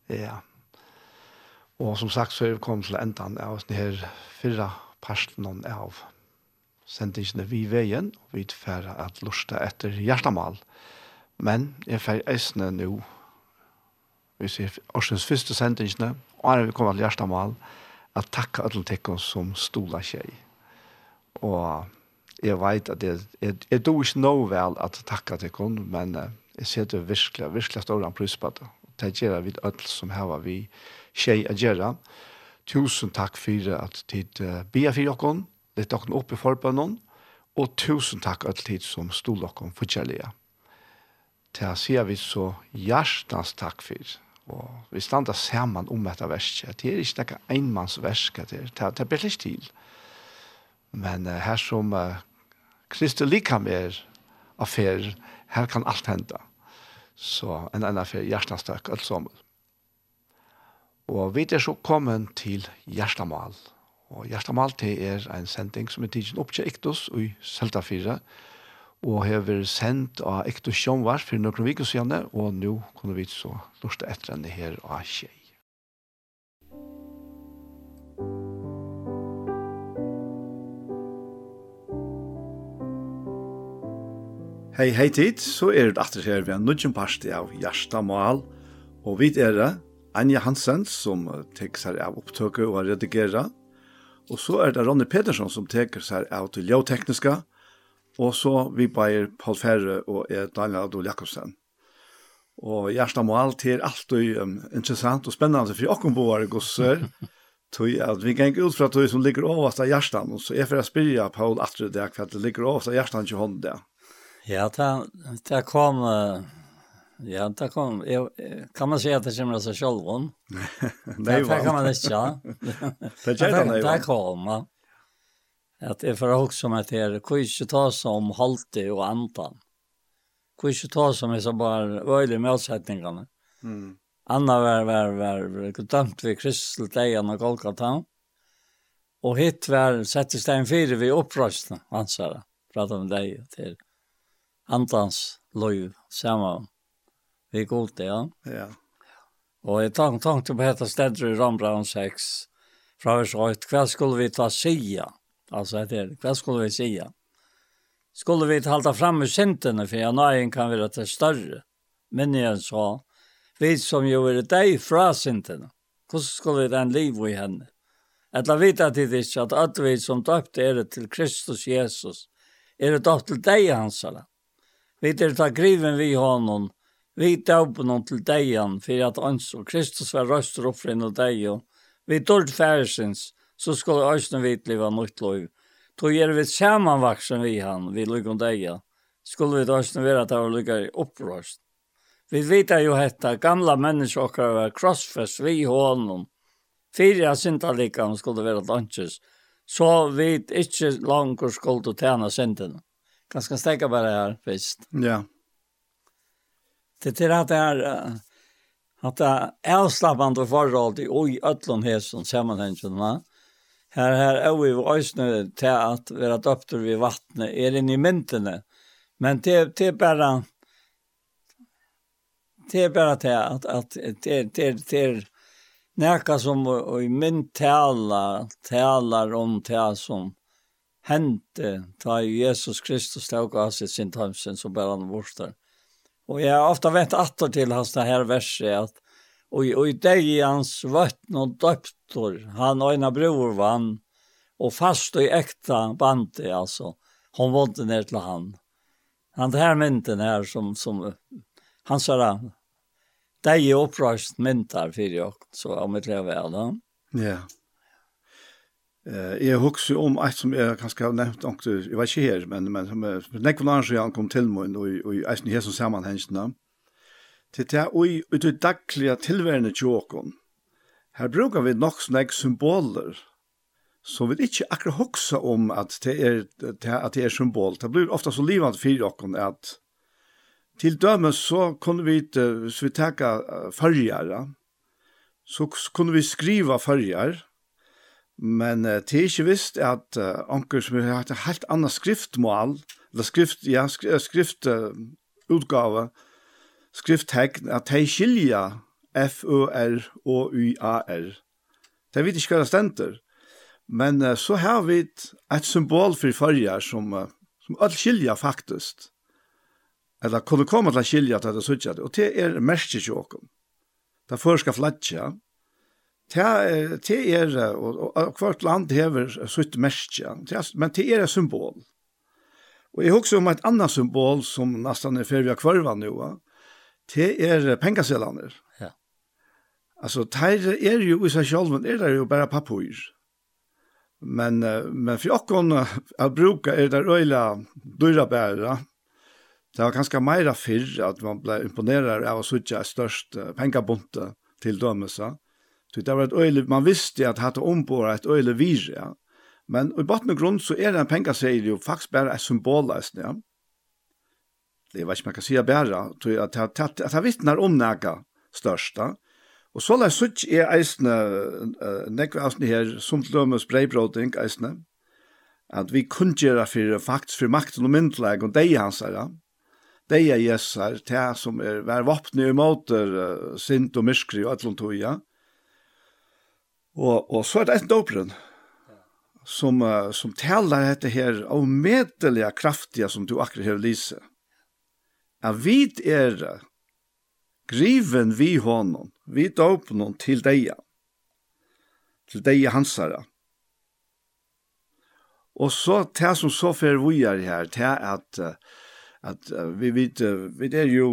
Ja. Og som sagt så er vi kommet til enden av denne her fyrre parten av sendingene vi veien, og vi utfærer at lusta etter hjertemal. Men jeg fer eisene nå, vi ser årsens første sendingene, og her vi kommer til hjertemal, at takk alle tekken som stola tjei. Og jeg vet at jeg, jeg, jeg do ikke nå vel at takka til kun, men uh, jeg ser det virkelig, virkelig stor en pris på det. Det gjør vi alt som her vi tjej å gjøre. Tusen takk for at tid uh, bia for dere, litt dere opp i forbønnen, og tusen takk all tid som stod dere for kjærlige. Det sier vi så hjertens takk for og vi standa sammen om dette verset. Det er ikke noe enmannsversk, det er, det er, det er til. Men uh, her som uh, Kristi likam er affær, her kan alt henda. Så en annen affær, hjertastøk, alt sammen. Og vi er så kommet til hjertamal. Og hjertamal til er en sending som er tidsen opp til Iktus i Selta 4, og har vært sendt av Iktus Sjønvars for noen viker siden, og nå kunne vi så lortet etter henne her av Kjei. Hei, hei tid, så er det atter her vi er nødgjum parti av Gjersta og vi er det Anja Hansen som teker seg av opptøket og redigerer, og så er det Ronny Pedersen som teker seg av til ljøtekniska, og så vi beier Paul Ferre og er Daniel Adol Jakobsen. Og Gjersta Mål til alt er um, interessant og spennende for åkken på våre gosser, Tui at vi geng ut fra tui som ligger overast av hjertan, og så er for å spyrja Paul Atre det hva det ligger overast av hjertan til hånden det. Ja, det, det kom... Ja, det kom... Jeg, kan man si at det kommer sig själv? Nej, det det kan man ikke, ja. det gör det, det kom, ja. At det för också som att det hvor ikke ta sig om halte och antan. ikke ta sig om är så bara öjliga målsättningarna. Mm. Anna var, var, var, var dømt ved Kristel, Dejan og Golgata. Og hitt var sett i stein fire ved opprøstene, han sa det. Prata om dig till antans liv sama vi god det, ja. Ja. Og jeg tank, tankte på dette stedet i Rambrand 6, fra vers 8, hva skulle vi ta sida? Altså, heter, hva skulle vi sida? Skulle vi halda fram med syndene, for ja, nøyen kan være til større. Men jeg sa, vi som jo er deg fra syndene, hvordan skulle vi den liv i henne? Etla vita til ikke at alt vi som døpte er til Kristus Jesus, er det døpt til deg hansala. Vi er ta griven vi honom. Vi døper noen til deian, for at ans og Kristus var røster opp for en og deian. Vi dørt færesins, så skal øyne vi utleva nytt lov. Då er vi sammanvaksen vi han, vi lukker om deg. Skulle vi døyne være at det var lykker opprøst. Vi vet jo hetta, gamla mennesker okkar var krossfest vi honom. Fyra syndalikam skulle være danses, så vi ikke langer skulle tjene syndene. Jag ska steka bara här först. Ja. Det är att det är att det är avslappande förhåll i oj öllon hästen sammanhängen va. Här här är vi ösnö till att vara döpter vid vattnet är inne i myntene. Men det det är bara det är bara det att att det det det näka som i mynt tala talar om det som hente ta Jesus Kristus tog av sitt sin tamsen som bär han vårstar. Och jag har ofta vett attor till hans det här verset att och, och i dig hans vatten och döptor han och ena bror vann och fast och i äkta bante alltså hon vant ner till han. Han det här mynten här som, som han sa det är upprörst myntar för jag så om det vel, da. Ja. Yeah. Eh jag huxar om et som jeg kanskje har nevnt, också jag vet her, men men som för nästa gång han kom til meg, og, og i nästan her som sammanhängna. Til det oj ut i daglige tilværende tjokon. Her brukar vi nok sånne symboler som vi ikke akkurat hugsa om at det er, det, at det er symbol. Det blir ofta så livande for jokon at til dømes så kunne vi inte så vi tacka fargjere, så kunne vi skriva färger Men uh, det er ikke visst at uh, onker som har hatt et helt annet skriftmål, eller skrift, ja, skriftutgave, uh, utgave, skrifttegn, at de skilja F-O-R og U-A-R. Det vet ikke hva det stender. Men uh, så har vi et symbol for farger som, uh, som alle skilja faktisk. Eller kunne komme til å skilja til det er sånn. Og det er mest ikke åkken. Det først skal flatja, Det er, det er, og, og hvert land hever sutt merke, men det er et symbol. Og jeg husker om et annet symbol som nesten er ferdig av kvarva nå, det er pengaselaner. Ja. Altså, det er jo i seg selv, det er jo bare papur. Men, men for åkken å bruke er det øyla dyra bæra, Det var ganske meira fyrr at man ble imponeret av å sitte størst pengabonte til dømesa. Så det var et öle man visste at hade ombord et öle vir ja. Men i botten og grunn så er det en pengar jo faktisk bare et ett symbolist ja. Det var ikke man kan si bare, tror jag att att att han vittnar om några största. Og så lär sutt er eisne nekve eisne her som lömmes breibroding eisne at vi kungjera for faktisk for makten og myndleg og deg hans her, ja. Deg er jessar, det som er vær vopne i måter, sint og myskri og ætlom toja. Og, og så er det en doperen som, uh, som taler dette her av medelige kraftige som du akkurat har lyse. Jeg vet er griven vi hånden, vi doperen til deg, til deg hansere. Og så det som så fer vi er her, det er at, at vi vet, vi er jo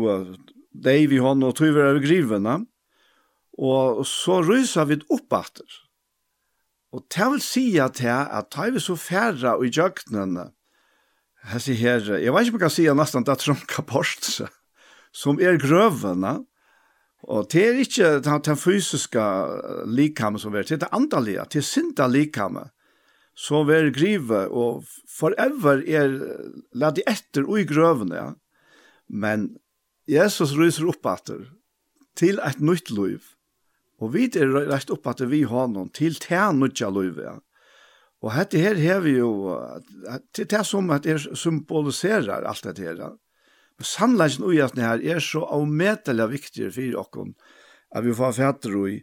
deg vi hånden og tog vi er grivene, Og så ryser vi opp etter. Og det vil si at jeg, at tar vi så færre i jøknene, jeg sier her, jeg vet ikke om jeg kan si at nesten det er tromka post, som er grøvene, og det er ikke den den fysiske likhammen som er, det er det andalige, det er sinta likhammen, som er grive, og forever er lade etter og i grøvene, ja. men Jesus ryser opp etter til et nytt liv. Og vi er rett opp at vi har noen til tænutja løyve. Og dette her har vi jo, til det som at det symboliserer alt dette her. Men sannleggen ui at her er så avmetelig viktig for okken, at vi får fætter ui,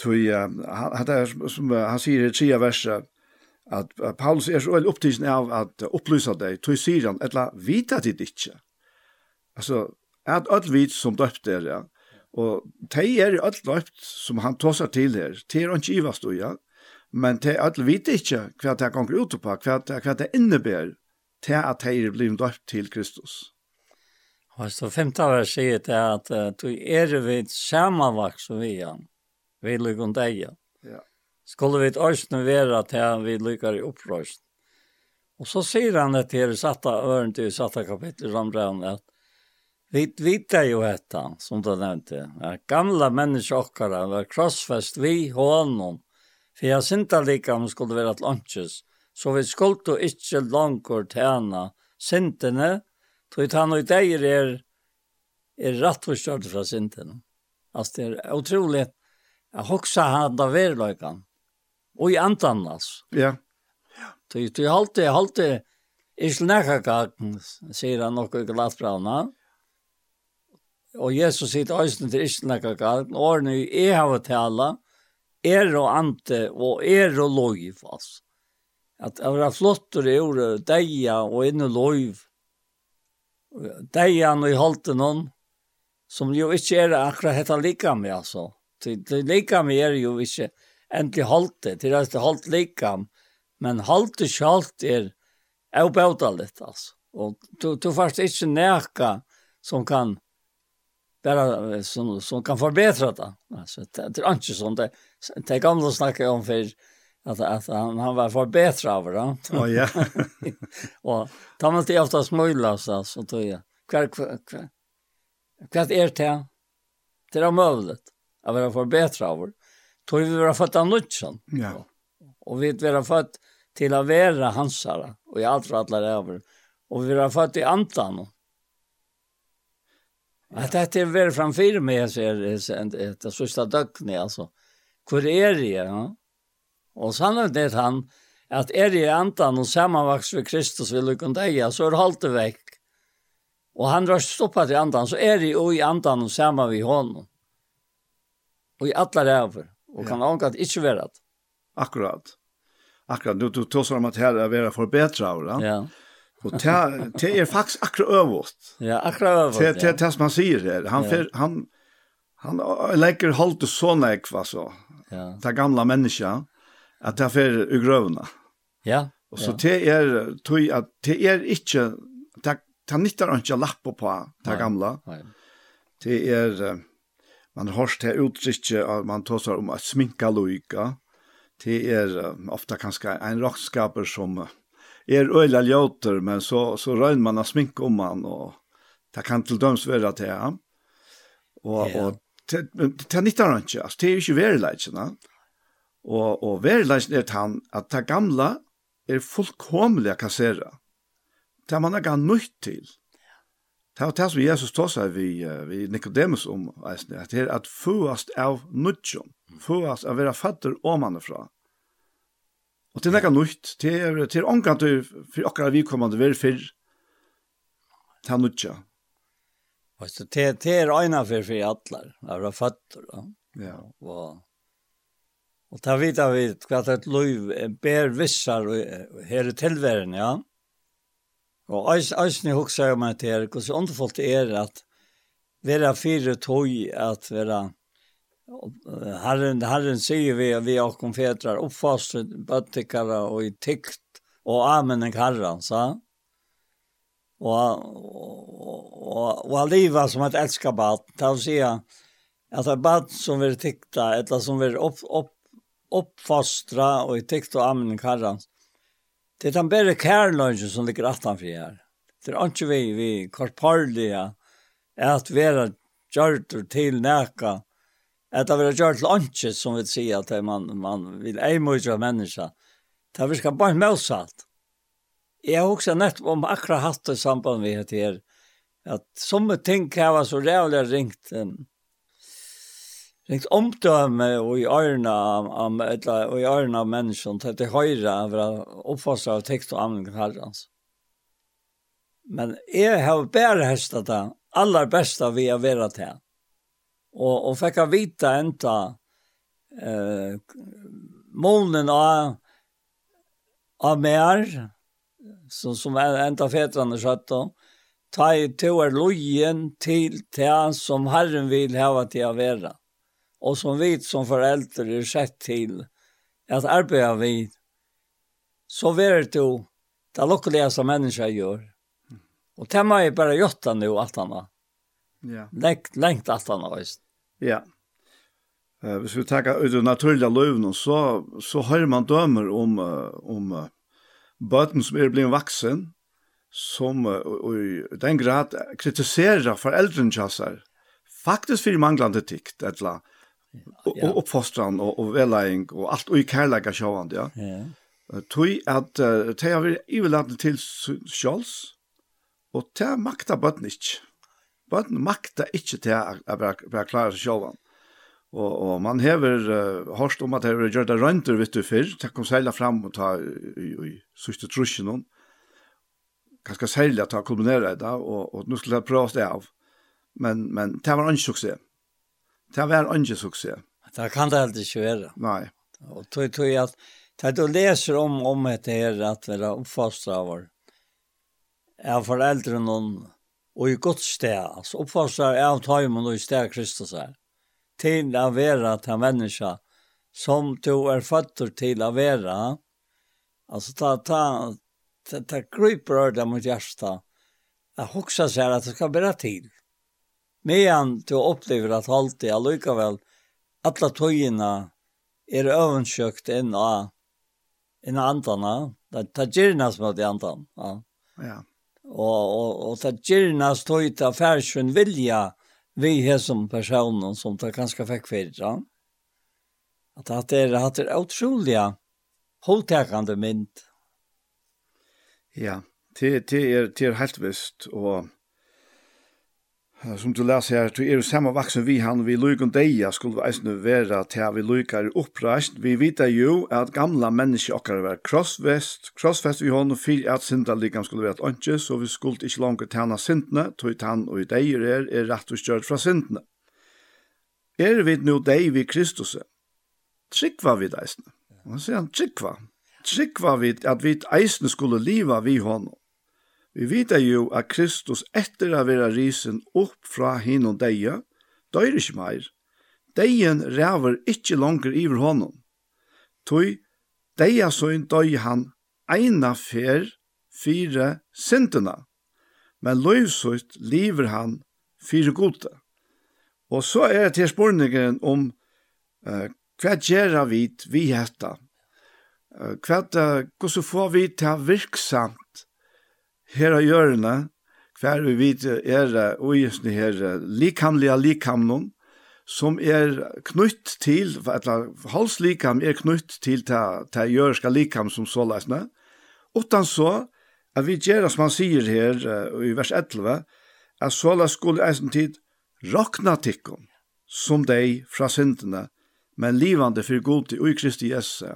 tui, han, som han sier i tria verset, at Paulus er så veldig opptidsen av at opplysa deg, tui sier han, etla vita dit ikkje. Altså, at alt vit som døpt er, ja, Og de er alt løpt som han tåsar til her. De er ikke ivast og ja. Men de alt vet ikke hva de kan ut på, hva de, hva de innebærer til at de er blitt løpt til Kristus. Og så femte vers sier det at du er ved samavak som vi er. Vi lykker om deg. Ja. Skulle vi også være til vi lykker i opprøst. Og så sier han det til satta øren til satta kapittel som brann at Vi vita jo detta, som du nevnte. Att gamla människor var krossfest vi honom. For jeg synte like om skulle være ett lunches. Så vi skulle jo ikke långt tjene syntene, tog han og deg dig er, er rätt förstörd fra syntene. Altså det er otroligt. Jag hoksa han da verlöjkan. Og i antan altså. Ja. Så jag har alltid, jag har alltid, jag har alltid, jag har alltid, og Jesus sitt øyne til ikke noe galt, årene jeg har tala, er og ante, og er og loiv, altså. At det var flott og det gjorde deia og inne lov. Deia når jeg holdt noen, som jo ikke er akkurat hette lika med, altså. Det lika med er jo ikke endelig holdt det, det er ikke holdt med, men holdt det sjalt er avbøta litt, altså. Og du, du først ikke nækka som kan bara som som kan förbättra det. Alltså det är inte sånt det det gamla snacka om för att att han han var förbättrad av det. Ja ja. Och tar man det ofta smöjla så så tror jag. Kvar kvar. Kvar är det det är möjligt att vara förbättrad av. Tror vi vara fått en nutchen. Ja. Och vi vara fått till att vara hansare och i allt alla över. Och vi har fått i antan. Att det är väl framför mig så är det det sista dögnet alltså. Hur är det? Ja? Och sannolikt det han att är det antan och sammanvax för Kristus vill och dig så är det halt väck. Och han drar stoppat i antan så är det i antan och samma vi honom. Och i alla räver. Och kan ja. ankat inte vara det. Akkurat. Akkurat. Du, du tar om att här är vara förbättra. Ja. ja. Og det det är faktiskt akra överst. Ja, akkurat överst. Det det det som han sier her. Han ja. fer, han han legger holdt det så där kvar så. Ja. Det gamla menneska, at det för ugrövna. Ja. Og så ja. det er, tog at det er ikke, det tar nyttar ikke lappa på det gamla. Nej. Det är man har hørt det uttrykket, att man tar om att sminka loika. Det är ofta kanskje en rockskaper som er øyla ljóter, men så, så røyner man å smink om han, og det kan til døms være til han. Og, yeah. og det er nyttar han ikke, altså det er jo ikke verileitsene. Og, og verileitsene er han at det gamla er fullkomlig å kassere. Det man er gann nøyt til. Det var det som Jesus tog seg vi, vi Nicodemus om, at det er at fuast av nødtjon, fuast av være fatter omanifra. Og det er nekka nytt, det er, det er omgang til for okkara vidkommande være fyrr ta nutja. Og så det, det er øyna fyrr fyrr atlar, av ra føtter, da. Ja. Og, og ta vita vi hva det loiv ber vissar og her i tilværen, ja. Og eisne huksa jeg meg til her, hvordan underfullt er at vera fire tog at vera Herren, herren sier vi at vi har konfetrar oppfastret bøttikere og i tykt og amen en herren, sa Og, og, og, og livet som et elsker bad, til å si at det er bad som vil tykta, eller som vil opp, opp, oppfastra og i tykt og amen en herren, det er den bedre kærlønge som ligger attanfri her. Det er ikke vi, vi korporlige, at vi er gjørt til nækka, att det var til lunch som vi sier, at man man vill ej av menneska. Det er vi ska bara mosat. Jeg har også nett om akkurat hatt det samband vi heter her, at som ting kan vara så rævlig ringt um, ringt omdöme og i ørene av, om eller og i ørene av människan til det høyre av å uppfostran av tekst og anvendt herrans. Men jeg har bare hestet det aller beste vi har vært til og, og fikk jeg vite enda eh, månen av, av mer, som, som enda fetrene skjøtt om, ta i to er lojen til det som Herren vil hava til å være. Og som vi som foreldre er sett til at arbeidet vi, så vil du det lukkeligste mennesker gjør. Og det må jeg bare gjøre nå, alt annet. Ja. Lengt, lengt alt annet, visst. Ja. Eh, hvis vi tar ut det naturliga løvene, så, så har man dømer om, om uh, bøten som er blitt vaksen, som uh, i den grad kritiserar foreldren kjassar, faktisk for manglande tikt, etla, og oppfostran og, og velæring og alt og i kærleika sjåvand, ja. ja. Tui at uh, det har vært ivelatne til sjåls, og det makta bøtten ikke. Bøtten makta ikke til å være klare seg sjålan. Og, og man hever uh, hørst om at det har gjort det røyntur, vet du, før, til å komme seila fram og ta i, i, i sørste trusjen noen. Ganske særlig at det har kulmineret da, og, og nå skulle jeg prøve det av. Men, men det var ikke suksess. Det var ikke suksess. Det kan det aldri ikke være. Nei. Og tog, tog at, det du leser om, om det her, at vi har oppfostret av vår, er foreldre noen, og i godt sted, altså oppfarsar av tøymen og i sted Kristus er, til å være til menneska som du er født til å være, altså ta, ta, ta, ta kryper av det mot hjertet, jeg husker seg at det skal være til. Men du opplever at alltid, allikevel, alle tøyene er øvensjøkt inn av, inn av andene, det er gjerne som er det andene, ja. Ja Og, og, og det gjernas tog ta færsven vilja vi her som personen som det ganske fikk fyrir. At det er, at det er utrolig holdtakande mynd. Ja, det, det, er, det er helt visst, og som du läser här, du är ju samma vaksen vi han, vi lyk och deja skulle vi eisne vera til at vi lykar uppreist. Vi vet jo at gamla mennesker okkar var krossvest, krossfest vi hånden fyrir at synda likam skulle vera et ønske, så vi skulle ikke langt tjena syndene, tog han og i deir er, er rett og stjørt fra syndene. Er vi nu deg vi Kristus? Tryggva vi eisne. Og så sier han, tryggva. Tryggva vi at vi eisne skulle liva vi honom. Vi vet jo at Kristus etter å være risen opp fra hin og deia, døyr ikke meir. Deien ræver ikke langer iver honom. Toi, deia søyn døy han eina fer fire sintena, men løysøyt liver han fire gode. Og så er det til spørningen om uh, hva gjør vi vi hetta? Uh, hva, uh, hvordan får vi til virksamt her av hjørne, hver vi vet er øyesne her likamlige likamnon, som er knytt til, eller halslikam er knytt til ta, ta jørska likam som så lesne, utan så, at vi gjør som han sier her uh, i vers 11, at så la skulle eisen tid rakna tikkum, som dei fra syndene, men livande for god til ui Kristi Jesu.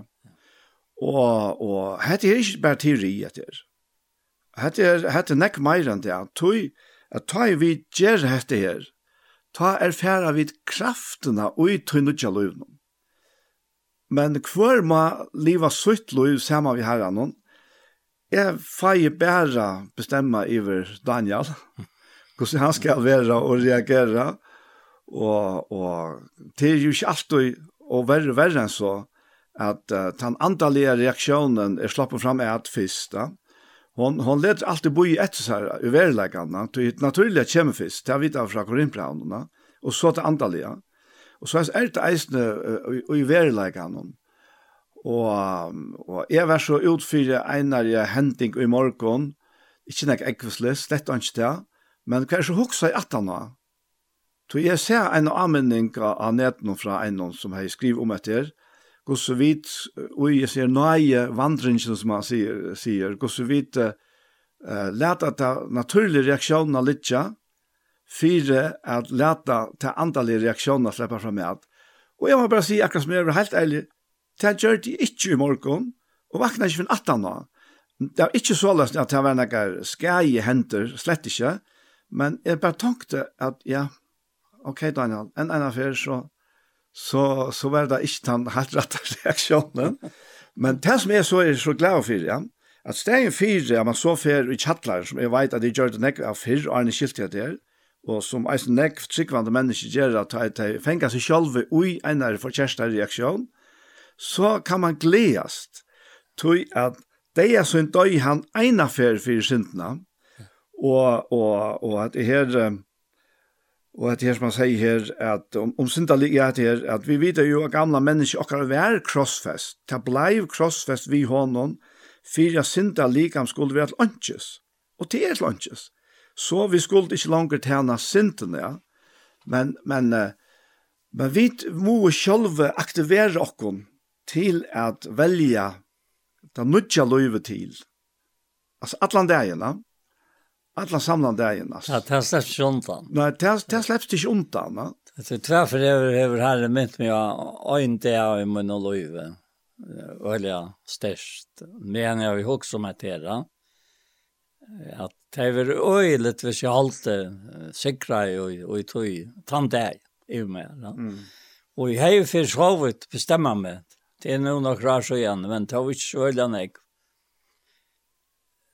Og, og hette er ikke bare teori etter, Hette er, hette nekk meir enn det, tog, at ta vi gjer hette her, ta er færa vid kraftena ui tunnutja løyvnum. Men hver ma liva sutt løyv sama vi herran jeg fai bæra bestemma iver Daniel, hvordan han skal være og reagera, og, og det er jo ikke alltid og verre verre enn så, at uh, den andalige reaksjonen er slappet fram er at fyrst, da hon hon let alltid bo i ett så här i till naturliga kemifis ta vi tar fra korinpranerna och så att andaliga. Och så är det eisne och i verkligheten og og jeg var så utfyrir einar jeg hending i morgen, ikke nek ekvislig, slett ikkje det men kvar så hoksa i atana to eg ser en avmenning av netten fra en som har skriv om etter gos så vidt, og jeg ser nøye vandringen som han sier, sier gos så vidt, uh, leta ta naturlig reaksjonen litja, fire at leta ta andalig reaksjonen av slipper fram med. Og jeg må bare si, akkurat som jeg er helt ærlig, det gjør de ikke i morgen, og vakna ikke for 18 år. Det er ikke så løsning at det var noen skje henter, slett ikke, men jeg bare tenkte at, ja, ok Daniel, en en affær så så, så var det ikke den helt rette reaksjonen. Men det som jeg så er så glad for, ja, at stegen fire, ja, man så fer i kjattler, som jeg vet at de gjør det nekk av fire, og Arne skilt det og som eisen nekk tryggvande mennesker gjør at de fengar seg sjølve ui enere for kjæreste reaksjon, så kan man gledast til at de er sånn døy han einafer for syndene, og, og, og at det her, Og at her som han sier her, at om, om synda ligger at her, at vi vet jo at gamla mennesker okkar vær krossfest, ta bleiv krossfest vi honom, fyrir at synda ligam skulle være lunches. Og det er lunches. Så vi skulle ikke langer tjene syndene, ja. men, men, men vi må sjølve aktivere okkon til at velja det nødja løyve til. Altså, atlan ja alla samlan dagen alltså. Ja, det släpps ju undan. Nej, det, det släpps inte undan. Va? Det är tvärför över över här mitt med jag inte jag i min liv. Olja störst. Men jag vill också med det Att det är väl öjligt hvis jag hållte sikra i och i tog tandäg i mig. Mm. Och jag har ju för bestämma mig. Det är nog några år så igen, men det har vi inte så öjligt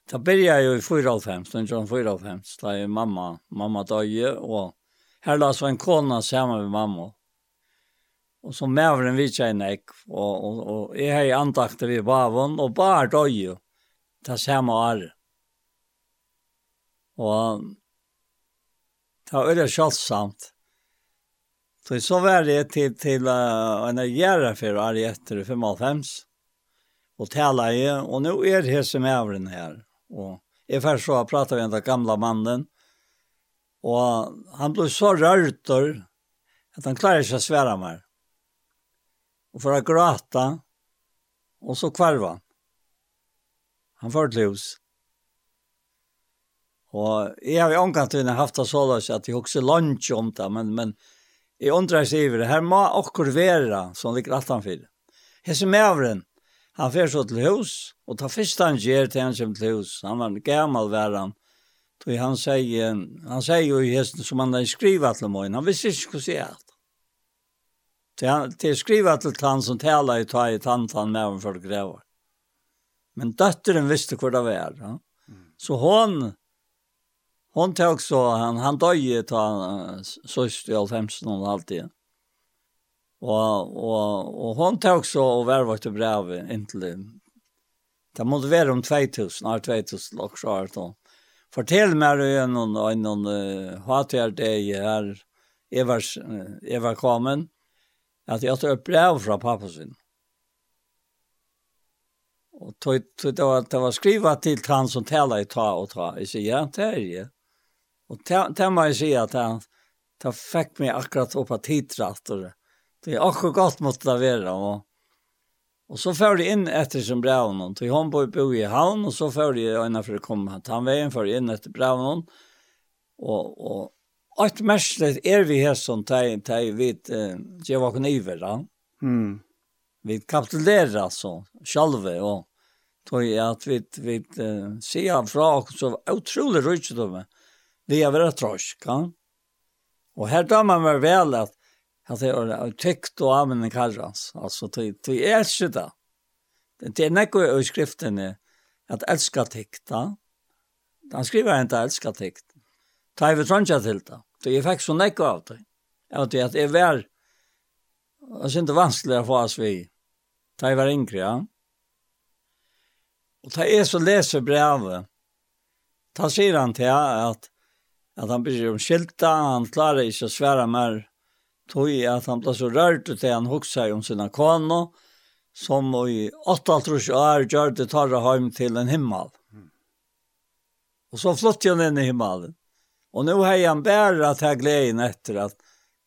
Da begynte jeg jo i 4,5, den John 4,5, da er mamma, mamma døye, og her la så en kona sammen med mamma. Og så mävren vi tjejna ek, og, og, og jeg har ju antakt vi bavon, och bara döje, ta samma Og Och ta öre kjølsamt. Så så var det til, til uh, en gjerne for å för etter 5,5 og tala i, og nå er det här som är her. Og jeg først så pratet med den gamla mannen, og han ble så rørt at han klarer ikke å svære mer. Og for å gråte, og så kvarva han. Han får til hus. Og jeg har jo omgang til haft det så løs at jeg også lunch om det, men, men jeg undrer seg over det. Her må akkur være som ligger alt han fyrer. Hesse maveren, Han fer så til hus, og ta fyrst han gjer til han kommer til hus. Han var gammal væran. han. Han sier, han sier jo i hesten som han har skrivit til mig. Han visste ikke hur det alt. Det han til skriva til han som talar i ta i tantan med honom för grävar. Men døtteren visste hur det var. Ja? Så hon hon tog så han han døg ju ta så i 15 og alt det. Og, og, og hon tok så og vervart til brevet inntil det. Det måtte være om 2000, nær 2000 og så er det. Fortell meg igjen noen, noen uh, hater det her, Evers, uh, Eva Kamen, at jeg tar brev fra pappa sin. Og tog, tog, det, var, det var skrivet til han som taler i ta og ta. Jeg sier, ja, det er jeg. Og det må jeg si at han, det fikk meg akkurat opp av tidratter. Mm Det är också gott mot det vara. Och, och så får de in efter som braunen. Till hon bor bo i havn och så får det ena för att komma. Han vägen för in efter braunen. Och, och Allt mestlet er vi her som teg, teg vid eh, Jevakon Ivera. Mm. Vi kapitulerer alltså sjalve, og tog jeg at vi, vi eh, sier fra oss så utrolig rydgjødomme. Vi er veldig trosk ja. Og her tar man vel vel at att det är täckt och använder kallrans. Alltså, det är älskar det. Det är näkva i skriften att älska täckta. Han skriver inte älska täckt. Ta i förtröntja till det. Det är faktiskt så näkva av det. Jag vet att det är väl det är inte vanskligare få oss vi. Ta i var yngre, ja. Och ta är så läser brevet. Ta sier han till att, att han blir omskylta, han klarar inte att svära mer tog jeg at han ble så rørt til han hoksa om sina kano, som i 8-3 år gjør det tarra hjem til en himmel. Og så flyttet han inn i himmelen. Og nå har han bare at jeg gleden etter at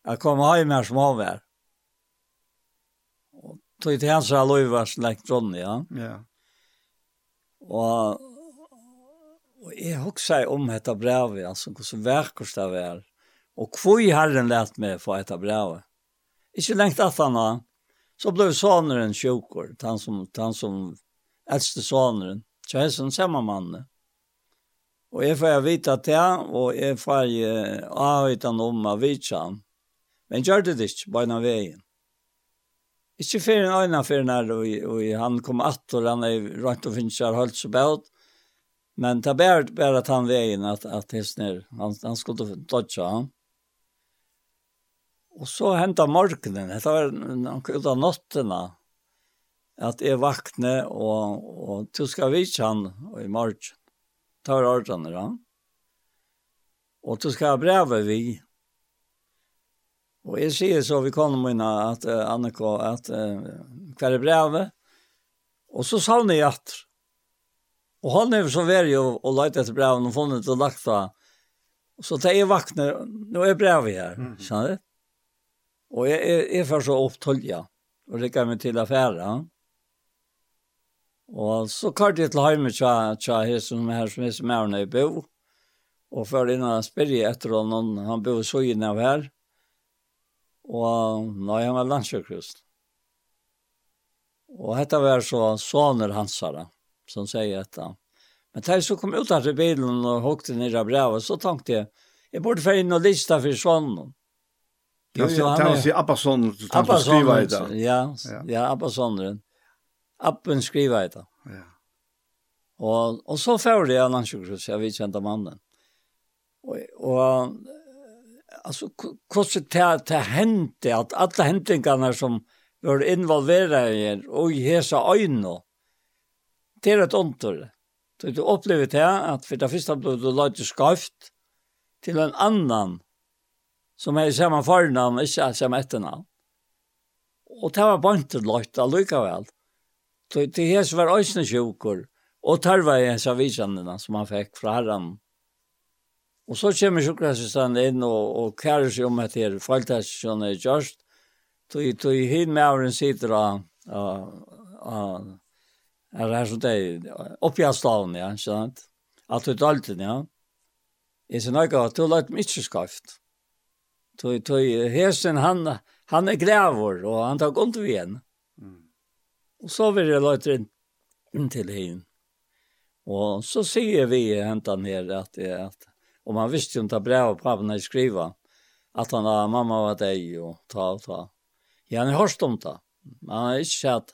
jeg kommer hjem her som han var. Og tog til hans her lovvers lekt Ronny, ja. Ja. Og, og jeg hoksa om dette brevet, altså, hvordan vekkert det var. Ja Og kvoi herren lett meg få äta brevet. Ikke lengt at han var, så blev soneren sjukker, han som, han som äldste soneren, samme sammanmannet. Og jeg får vite at det, og jeg får avhøyte han om av vitsan. Men gjør det ikke, bare av veien. Ikke før en øyne før når og, og han kom att og han er rønt og finnes her holdt så bæt. Men det er bare at han veien at, at hesner, han, han skulle dodge han. Og så hentet morgenen, det var noe ut av nottene, at jeg vakne, og, og du skal vise han i morgen. Ta var ordene, da. Og du skal ha brevet vi. Og jeg sier så vi kom med at uh, Anneko, at uh, hva er brevet? Og så sa savner i at. Og han er så vær og, og lagt etter brevet og funnet og lagt det. Så da jeg vakner, nå er brevet her, skjønner du? Og jeg, jeg, jeg får så opptølja, og det kan vi til affæra. Og så kart jeg til hjemme tja, tja her som er her som er som er når jeg bor. Og før innan han spyrje etter honom, han bo så inn av her. Og nå er han var landsjøkrust. Og dette var så soner hansara, som sier dette. Men da jeg så kom ut av bilen og hukte ned av brevet, så tenkte jeg, jeg burde få inn og lista for sonen. Jo, jo, han er... Det Abbason, han skriva i det. Ja, ja Abbason. Appen skriva i det. Ja. Og, og så fører jeg en annen jeg vet kjente mannen. Og, og altså, hvordan det, det hendte, at alle hendingene som var involveret i her, og i hese øynene, det er et åndtøy. Så du opplever det at for det første ble du lagt skøft til en annan som er samme fornavn, ikke samme etternavn. Og det var bare bantelagt allikevel. Det hes var øyne sjukker, og tarva i hans avisandene som han fikk fra herren. Og så kommer sjukkerhetsstanden inn og, og kærer seg om at det er feiltestasjonen er gjørst. Tog, tog hin med åren sitter og er av her som det er oppi av oppgjastdagen, ja, ikke sant? Alt ut dalte, ja. Jeg sier noe at du lagt mye skaft. Så tøy hesen han han er grävor och han tar kont vi igen. Mm. Och så vill det låta in till hin. Och så ser vi hända ner att det att om man visste ju inte bra på när att skriva att han har mamma var dig och ta och ta. Ja, han har hört om det. Man har inte sett.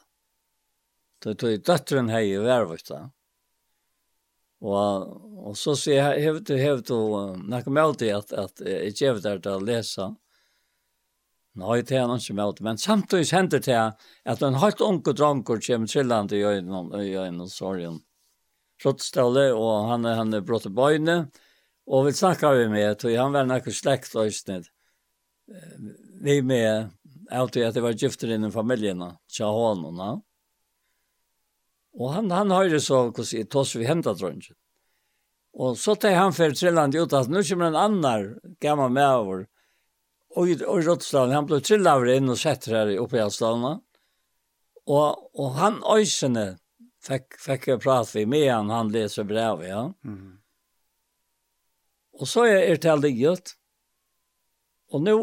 Tøy tøy døtteren hei i värvsta. Og, og så sier jeg, jeg du, jeg du, når jeg alltid at, at jeg gjør det til å lese, Nei, det er han ikke med, men samtidig hender det at en helt unge dranker kommer til han til øynene, øynene, sorgen. Trottståle, og han, han er brått i bøyne, og vi snakker vi med, og han var noe slekt og snitt. Vi med, alltid at det var gifter innen familien, tja hånden, Og han, han høyre så, hva sier, tås vi hentet dronjen. Og så tar han for trillende ut at nå kommer en annan gammel med over. Og, og Rottstaden, han ble trillavere inn og setter her oppe i Alstaden. Og, og han øysene fikk, fikk jeg prate vi med han, han leser brev, ja. Mm. Og så er det til ligget. Og nå,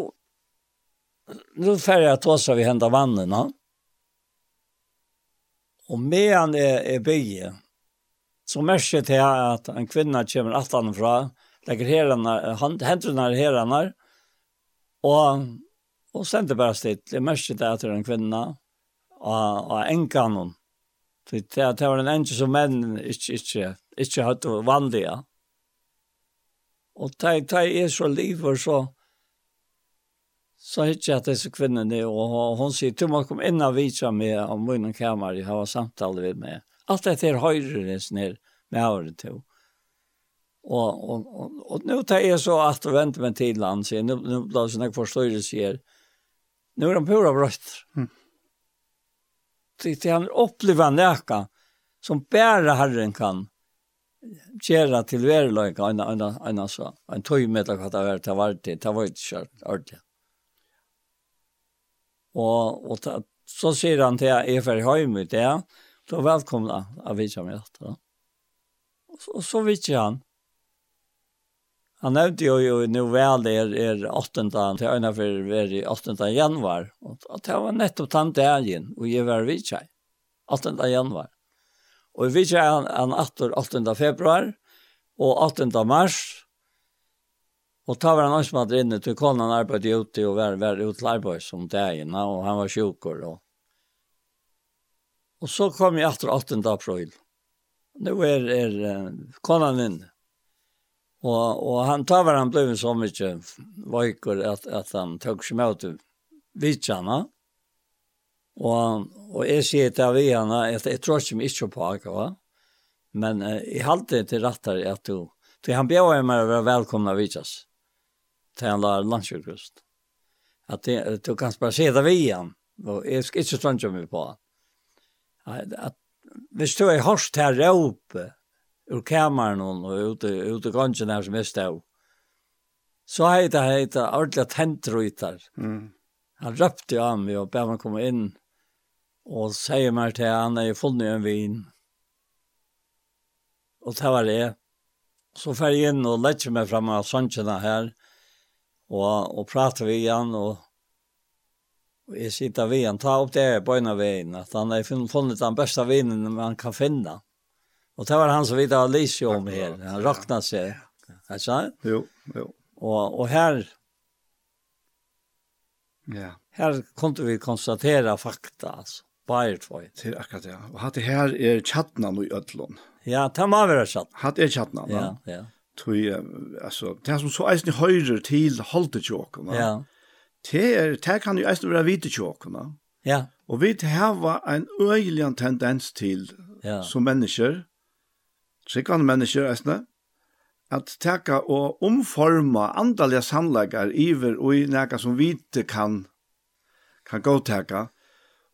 nå får jeg tås vi hentet vannet, no? Og medan er, er bygge, så merker jeg til at en kvinne kommer alt annet fra, legger herene, hendene herene, og, og sender bare stilt. Jeg merker til at det er en kvinne, og, og en kanon. Det, det var en enke som menn ikke, ikke, ikke hadde vanlige. Og det er så liv så, Så hittar jag dessa kvinnor nu och hon säger till mig kom in och visa mig om min kammare jag har samtal med mig. Allt det är höjre ner med året till. Och och och, och nu tar jag så att vänta med till land så nu nu blir så jag förstår det ser. Nu är de pura bröst. Mm. Det är han upplever näka som bära Herren kan gjøre til verløyga en, en, en, en, en tøymeter hva det var til vart til, det var ikke kjørt ordentlig. Og, og ta, så sier han til jeg er ferdig høyme ut, ja. Så velkomna av vidtja med dette. Og så, så vidtja han. Han nevnte jo, jo nå vel er, er 8. til øyne for å i 8. januar. Og at det var nettopp den dagen, og jeg var vidtja. 8. januar. Og vidtja han, han 8. februar, og 8. mars, Och ta var han som hade inne till konan arbeidde ute och var, var ute arbetade som dagarna och han var sjukker. Og, och så kom jeg etter 18 april. Nu er, är konan inne. Och, och han tar var han blev så mycket vøyker att, att han tog sig med til vidtjene. Og, Och, och sier til till aviarna at jag tror inte mig inte på akkurat. Men eh, jeg halte til rettere at att du, till han bjöd meg å være välkomna vidtjene til han lär landsjukvist. Att det, du kan bare se det vid igjen, og jeg skal ikke strömsa meg på. At, at hvis du är hörst här råpe ur kameran og ute, ute gången her som er stå. Så heter det heter ordentliga tentruitar. Mm. Han røpte jo av meg og ber meg komme inn og sier meg til han er funnet en vin. Og det var det. Så fer jeg inn og lägger meg frem av såntjena här og, og prater vi igjen, og, og jeg sitter vi igjen, ta opp det på en av veien, at han har funnet den beste vinen man kan finne. Og det var han som vi da lyser om her, han raknet seg, er det sant? Jo, jo. Og, og her, ja. her kunne vi konstatera fakta, altså. Bayer Det er akkurat, det. Og hatt det her er tjattnan i Øtlån. Ja, det må være tjattnan. Hatt er tjattnan, ja. Ja, ja. Tui, altså, det er som så eisen høyrer til holdetjåkene. Ja. Det er, det kan jo eisen være vitetjåkene. Ja. Og vi hava en øyelig tendens til, ja. som mennesker, trikkende mennesker eisne, at teka og omforma andalige sannleggar iver og i neka som vite kan, kan gå teka.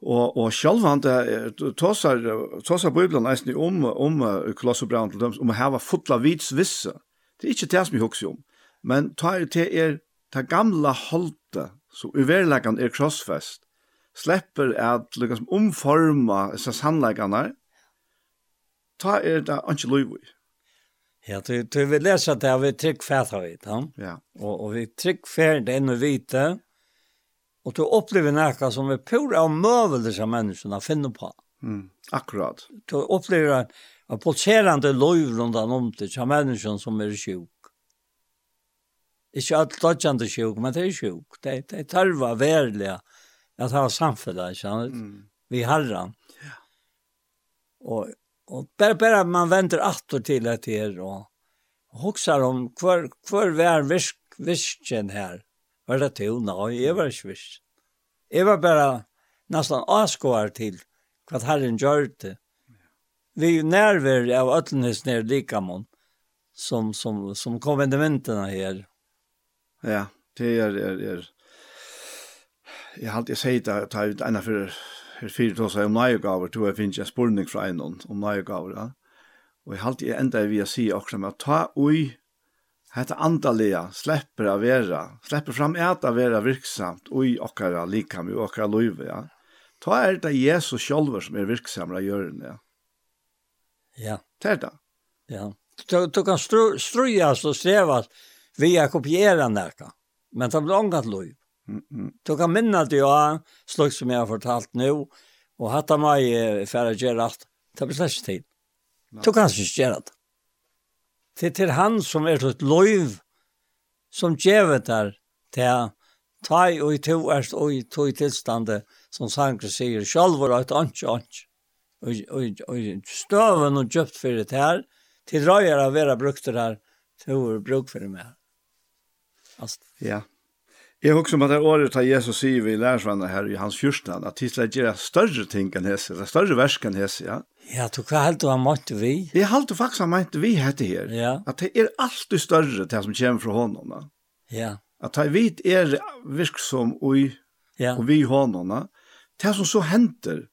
Og, og selv han det tåsar, tåsar Bibelen eisne om, om Kolossobrand, til dem, om å hava fotla vitsvisse. Det er ikke det som jeg husker om, men ta er til er det gamla holdet som i verleggen er krossfest, slipper at liksom omforma disse sannleggene, ta er det ikke lov i. Ja, du, du vil lese at det er vi trygg færdhøyt, ja? Ja. Og, og vi trygg færdhøyt enn vi vite, og du opplever noe som er pura av møvelser som menneskene finner på. Mm, akkurat. Du opplever at En pulserande löv runt om det som människan som er sjuk. Ikke alt dodjande sjuk, men det er sjuk. Det, det tarva verlig at ha samfunnet, ikke sant? Mm. Vi harran. Ja. Og, og bare, bare man venter atter til at det er, og, og hoksar om hver, hver vær virk, virkjen her. Var det til? Nei, jeg var ikke virkjen. Jeg var bare nesten avskåret til hva herren gjør det vi nerver av ötlenes ner likamon som som som konventementerna här. Ja, det är är är Jag har alltid sagt att ta ut en för för fyra då så om nöjgaver tror jag finns en spurning från en om nöjgaver. Ja. Och jag har alltid ända vi att se också med att ta oj Hetta andalega släpper av vera, slepper fram äta vera virksamt og okkara likam i okkara løyve, ja. Ta er det Jesus sjálfur som er virksamra gjørende, ja. Ja. Det er det. Ja. Du, du kan stru, strujas og strevas via kopiera nærka. Men det blir ångat lov. Mm -mm. Du kan minna det ja, slik som jeg har fortalt nu, og hatta meg færre gjøre alt. Det blir slett tid. Du kan ikke gjøre det. Det er til han som er et lov som gjør der til ta i og i to erst og i to i tilstande som Sankre sier, sjalvor og et anki anki og støven og kjøpt for det her, til drøyer av vera brukter her, til å bruk for det med. Altså. Ja. Jeg husker om at det året tar Jesus sier vi lærersvannet her i hans fyrstand, at de skal gjøre større ting enn hese, større versk enn hese, ja. Ja, du hva helt du har måttet vi? Jeg har du faktisk har måttet vi hette her. Ja. At det er alltid større til det som kommer fra hånden. Ja. At det vit er virksom som ui, ja. og vi honom. Det som så henter,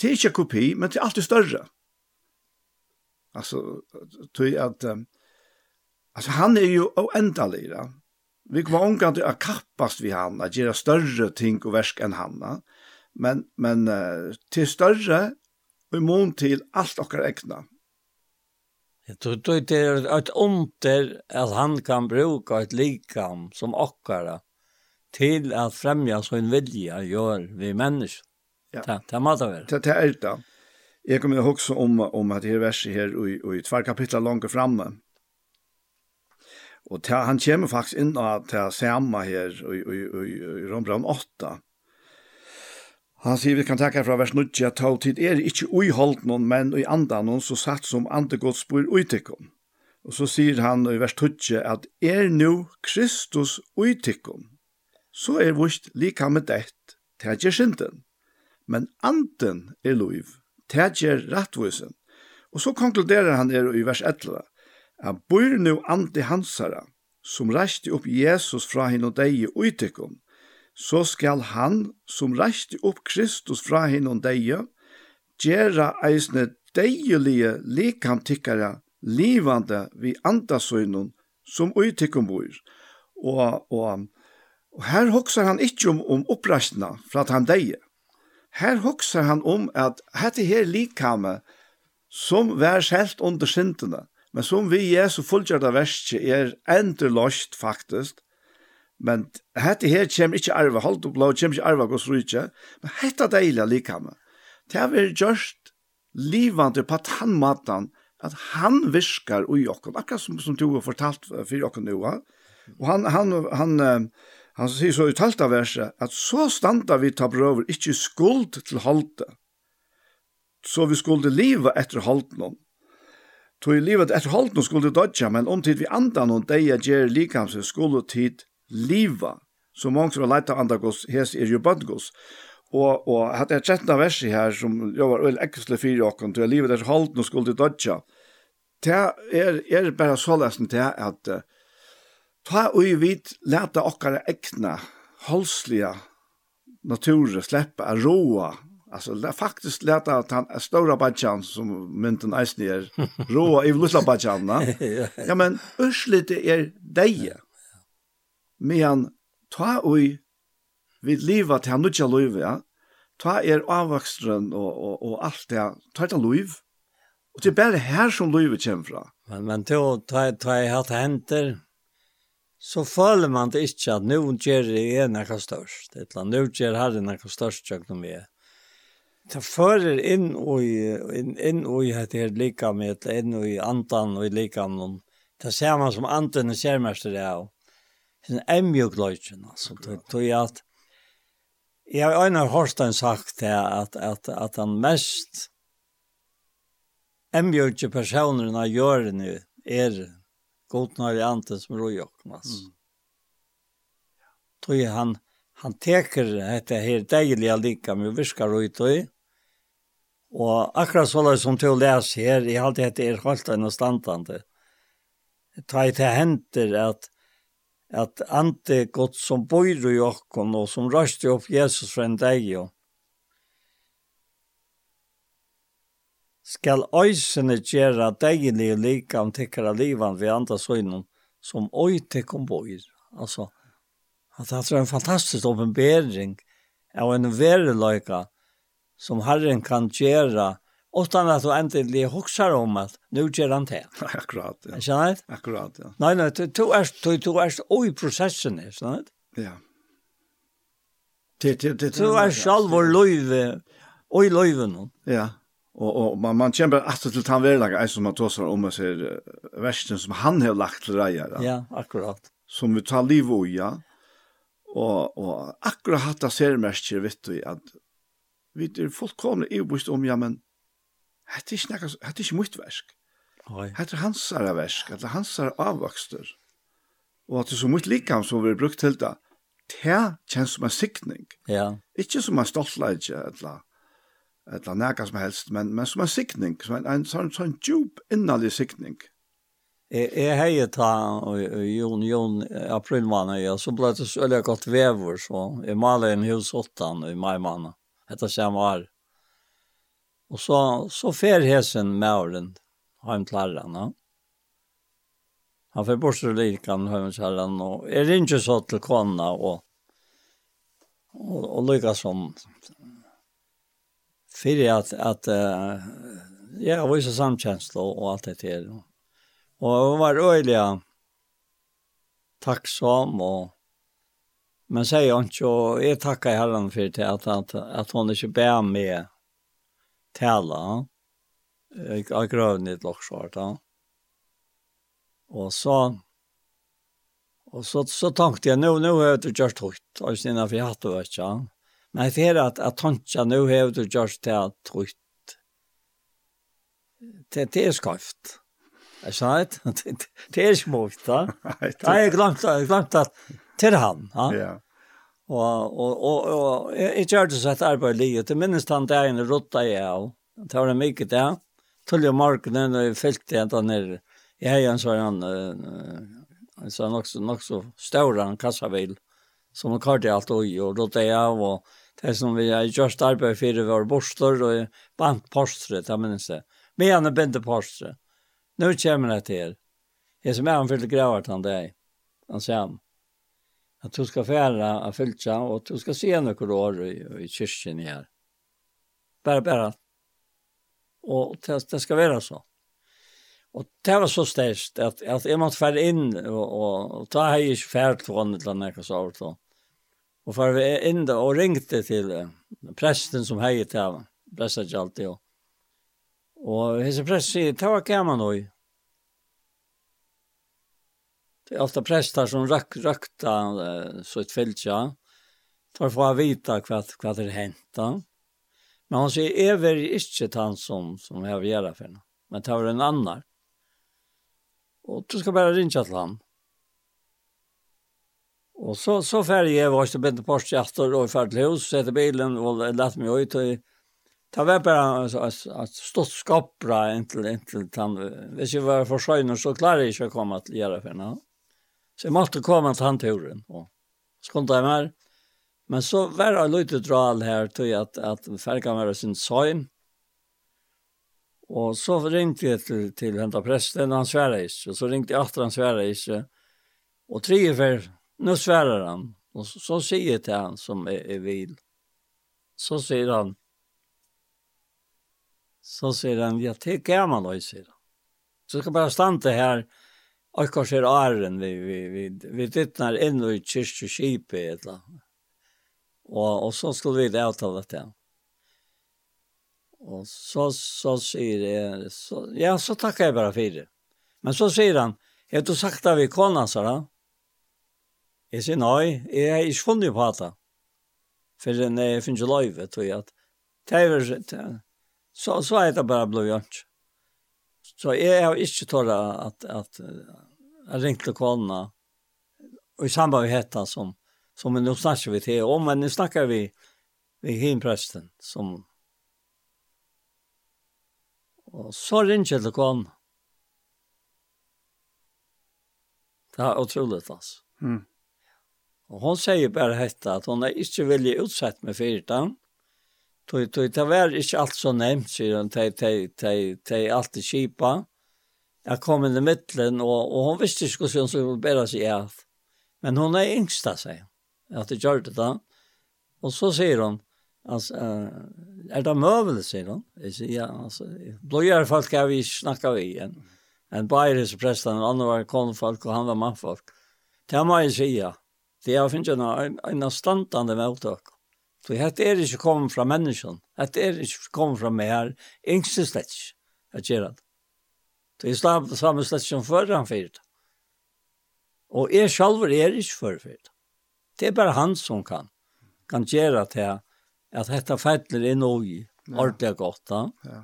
det er ikke kopi, men det er alltid større. Altså, tog at, um, altså han er jo oendelig, da. Vi kommer omgang til å kappast vi han, at gjøre større ting og versk enn han, da. Men, men uh, til større, og i mån til alt okkar egna. Jeg tror det er et under at han kan bruka et likam som okkara til at fremja sin vilja gjør vi mennesker. Ja. Det må det være. Det er det. Jeg kommer ihåg så om, om at det her verset her, og, i tvær kapitler langt framme, Og ta, han kommer faktisk inn og det samme her i, i, i, i Rombrand 8. Han sier vi kan takke fra vers 9 at ta tid er ikke uiholdt noen, men i andan noen så satt som andegodt spår uitikken. Og så sier han i vers 12 at er nu Kristus uitikken, så er vårt lika med dett, til at ikke synden men anden er loiv, tegjer rattvisen. Og så konkluderer han er i vers 11, at bor nu andi hansara, som reiste opp Jesus fra hinn og deg i uitikken, så skal han, som reiste opp Kristus fra hinn og deg, gjera eisne deilige likamtikkara livande vi andasøynun som uitikken bor. Og, og, og her hoksar han ikkje om, om opprastna fra at han deg her hugsar han om at hette her likame som vær selt under syndene, men som vi Jesu fullgjørda verste er enderlost faktisk, men hette her kommer ikke arve, holdt opp lov, kommer ikke arve gos rydtje, men hette deilig likame. Det har vært gjørst livande på tannmatan, at han virkar ui okken, akkurat som, som du har fortalt for okken nu, og han, han, han, han Han sier så i talta verset, at så standa vi ta brøver ikkje skuld til halte, så vi skulle liva etter halten noen. Tog i livet etter halten noen skulle dodja, men om tid vi andan noen deia gjer likamse skulle tid liva, så mange som har leit av andagos, hes er jo badgos. Og, og hatt er 13 verset her, som jo var øyne ekkesle fyrir okken, tog livet etter halten om skulle dodja, det er, er bare så lesen til at uh, Ta og vit leta okkara ekna holsliga natur sleppa a roa. Alltså la faktiskt leta att han stora badjan som mynten eisen er roa i lilla badjan. Ja men urslite er deje. Men ta og vi liva til han nutja luiv, ja. Ta er avvakstren og, og, og alt det, ta er luiv. Og det er bare her som luivet kommer fra. Men, men ta, ta, ta, ta, hatt henter, så føler man det ikke at nå gjør det er noe størst. Et eller annet, nå gjør herre noe størst kjøkken vi er. Det fører inn og inn, inn og heter her likamhet, inn og i antan og i likamnon. Det ser man som anten er kjærmester det er. Det er mjukløyken, altså. Det tror jeg at Jeg har øyne Horstein sagt det, at, at, at han mest embjørte personerna gjør det nu er godnar i anden som roi oknas. Mm. Tog han, han teker dette her deilige lika med virka roi tog. Og akkurat så det som til å lese her, i alt dette er holdt enn og standande. Ta i til henter at at ante gott som bor i okkon og som røste opp Jesus fra en deg og skal øysene gjøre deilig lika om tikkere livet ved andre søgnen som øy tikkum bøyer. Altså, at det er en fantastisk åpenbering av en vereløyka som Herren kan gjøre utan at du endelig huxar om at nu gjør han det. Akkurat, ja. Känner du? Akkurat, ja. Nei, nei, du er, du, du är oj processen är, känner du? Ja. Det det det. Du är själv vår löve. Oj löven. Ja. Og, og man man kämpar att til han vill lägga som man tossar om og ser versen som han har lagt til reja. Ja, akkurat. Som vi tar liv och ja. Og, og akkurat hatt av mest vet du at vi er fullkomne i bust om ja men det er ikke, hade inte er ikke mitt versk. Oi. Nej. er hans ära värsk, att hans ära avväxter. Och att det så mye likam som vi har brukt til det. Det kjennes som en siktning. Ja. Ikke som en stoltleidje eller eller nekka som helst, men, men som en sikning, som en, en sånn, sånn djup innalig sikning. Jeg, jeg heier ta Jon Jon aprilmannen, ja, så ble det så veldig godt vever, så jeg maler en hus åttan i maimannen, etter samme år. Og så, så fer hesen med åren, heim til herren, ja. Han får bort til likan, heim til herren, og jeg ringer så til kona, og, og, og lykkes som för att att uh, ja, var så samkänsla och allt det där. Och hon var öjliga tacksam och men säger hon och jag tackar Herren för det att att att hon inte bär med tala. Jag har grövnit locksvart. Ja. Och så och så så tänkte jag nu nu har jag gjort högt och sen har vi haft det vet jag. Men jeg fer at at tantja nå hevur du gjørt det at trutt. Det det er skaft. Jeg sa det. Det er smukt da. Nei, jeg glemte, jeg glemte at til han, ja. Ja. Og og og og jeg jeg gjør det så et arbeid livet. til minnes han der inne rotta jeg av. Det var det mye der. Tulle marken og felt igjen da nede. Jeg har en sånn en sånn nok så nok så større en kassabil som karte alt og og rotta jeg av og det som vi har gjort arbeid for våre borster og bant postre, det minnes jeg. Men han er bente postre. Nå kommer det til. Jeg som er han fyllt gravart han deg. Han sier han. At du skal fære av fylltja, og du skal se noen år i, i kyrkjen her. Bare, bare. Og det, det skal være så. Og det var så størst at, at jeg måtte fære inn og, og, og ta hei ikke fære til henne til henne så. Og for vi er inne og ringte til presten som heier til ham, prestet ikke alltid. Og, og hese prest sier, ta hva gammel nå. Det er ofte prester som rak, rakta så et fylkja, for å vite hva, hva det er hentet. Men han sier, jeg vil ikke ta han som, som jeg vil gjøre for henne, men ta hva en annan. Og du skal bare ringe til ham. Mm Och så så ferdig jag var så bänt på og och til hus sätter bilen och lette mig ut Og, ta var bara att stått skapra inntil, inntil han vet ju var för sjöner så klarar jag att komma att göra för nå. Så jag måste komma till han turen och jeg mer. Men så var det lite dral här till att att färkan var sin søgn. Och så ringte jag till till hända prästen han svärade så så ringte jag efter han svärade och tre för nu svärar han. Och så, så säger jag till han som är, är vil. Så säger han. Så säger han, jag tycker jag man då, säger han. Så ska bara stanna här. Och kanske är ären vi, vi, vi, vi vittnar in i kyrkjeskipet eller Och, och så skulle vi avtala det här. Och så, så säger jag, så, ja så tackar jag bara för det. Men så säger han, har du sagt det vi kona, sa han? Jeg sier nei, jeg har ikke funnet på det. For jeg finner ikke løyve, tror jeg. At, det er Tæver, så, så er det bare blod gjort. Så jeg har ikke tåret at, at jeg ringte til kålene, og i samband med hette som, som nå snakker vi til, og men nå snakker vi, vi himpresten som, og så ringte jeg til kålene. Det er utroligt, altså. Mm. Og hon sier bare hetta at hon er ikke veldig utsett med fyrtan. Tog tog det var ikke alt så nevnt, sier hun, tog tog tog tog allt i skipa. Jag kom inn i midtelen, og, og hun visste ikke hvordan hun skulle bära seg av. Men hon yngst av seg, at det gjør det. da. Og så sier hun, altså, uh, är det sier hun? Jeg sier, ja altså, då folk ska vi snakket vi igjen. En bajer är prästen, en annan var konfolk og han var mannfolk. Det må jeg jag ja. Det har finnes en, en standande veltøk. Så dette er ikke kommet fra menneskene. Dette er ikke kommet fra meg her. Yngste slett ikke. Jeg gjør det. Det er samme slett som før han fyrt. Og jeg selv er ikke før fyrt. Det er bare han som kan. Kan gjøre det her. At dette feitler er noe i. Ordentlig godt da. Ja.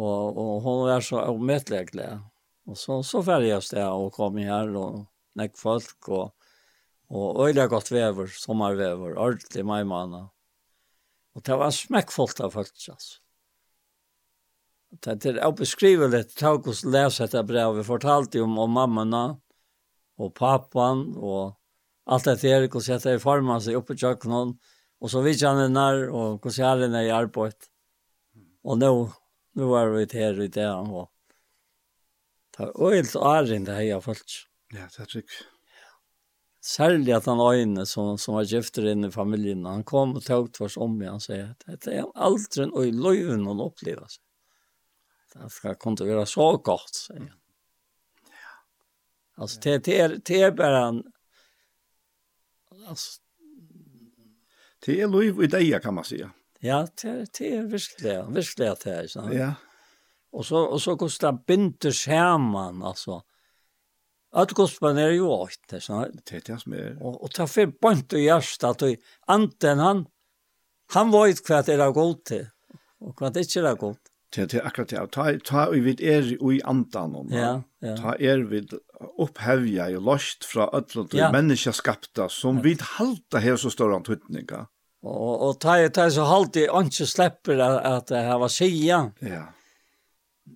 Og, og hun er så omettelig glad. Og så, så ferdig jeg sted og kom her og nek folk og og øyla godt vever, sommarvever, ordentlig maimana. Og det var smekkfullt av folk, altså. Det er beskriveligt, Taukos leser dette vi fortalte jo om, om mammana og pappan og alt det her, hvordan dette er formet seg oppe i kjøkkenen, og så vidt han er nær, og hvordan jeg er nær i arbeid. Og nå, nå er vi her i det, og det er øyelt æren det her, jeg følte. Ja, det er trygg. Særlig at han øyne som, som var gifter inn i familien, han kom og tog tvers om igjen og sier at dette er aldri en øy løyven han opplever seg. Det skal kunne være så godt, sier han. Ja. Altså, det, det, er, det er bare en... Altså, det er løyv i deg, kan man si. Ja, det, det er virkelig, virkelig at det er, ikke sant? Ja. Og så, og så hvordan det binder sammen, altså. Alt gospelen er jo åkt, det er Det er det som er. Og, og ta fyrir bant og hjärsta, at anten han, han vet hva det er och til, og hva det ikke er. Det er akkurat det. Ta, ta og vi er i antan om ja, ja. Ta er vi opphevja i lost fra öllum de ja. menneskeskapta som ja. vi halta her så stor antutninga. Og, og ta, ta så halt i ikke släpper at, det her var sia. Ja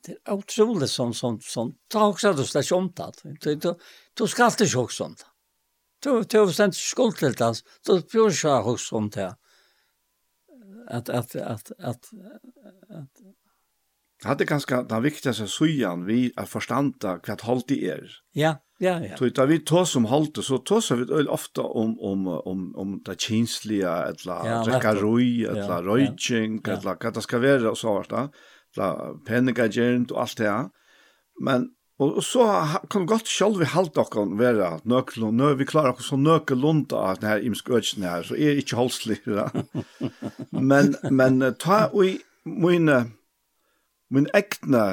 det är otroligt som som som ta också du slash om det. Du du du ska alltid sjok sånt. Du du har sent skuld till det. Du pure sjå hos sånt här. Att att att att att hade ganska den viktigaste sujan vi att förstanda kvart halt det er. Ja, ja, ja. Så tar vi tar som halt så tar så vi ofta om om om om det känsliga eller ja, dricka roj eller ja, röjching ja. eller vad det ska vara och så vart la penningagernd og alt det her. Men, og, og så kan godt selv vi halte dere være nøkkel, og vi klarer dere så nøkkel lunda av denne imsk økene her, så er det ikke holdslig. men, men ta og mine, mine ekne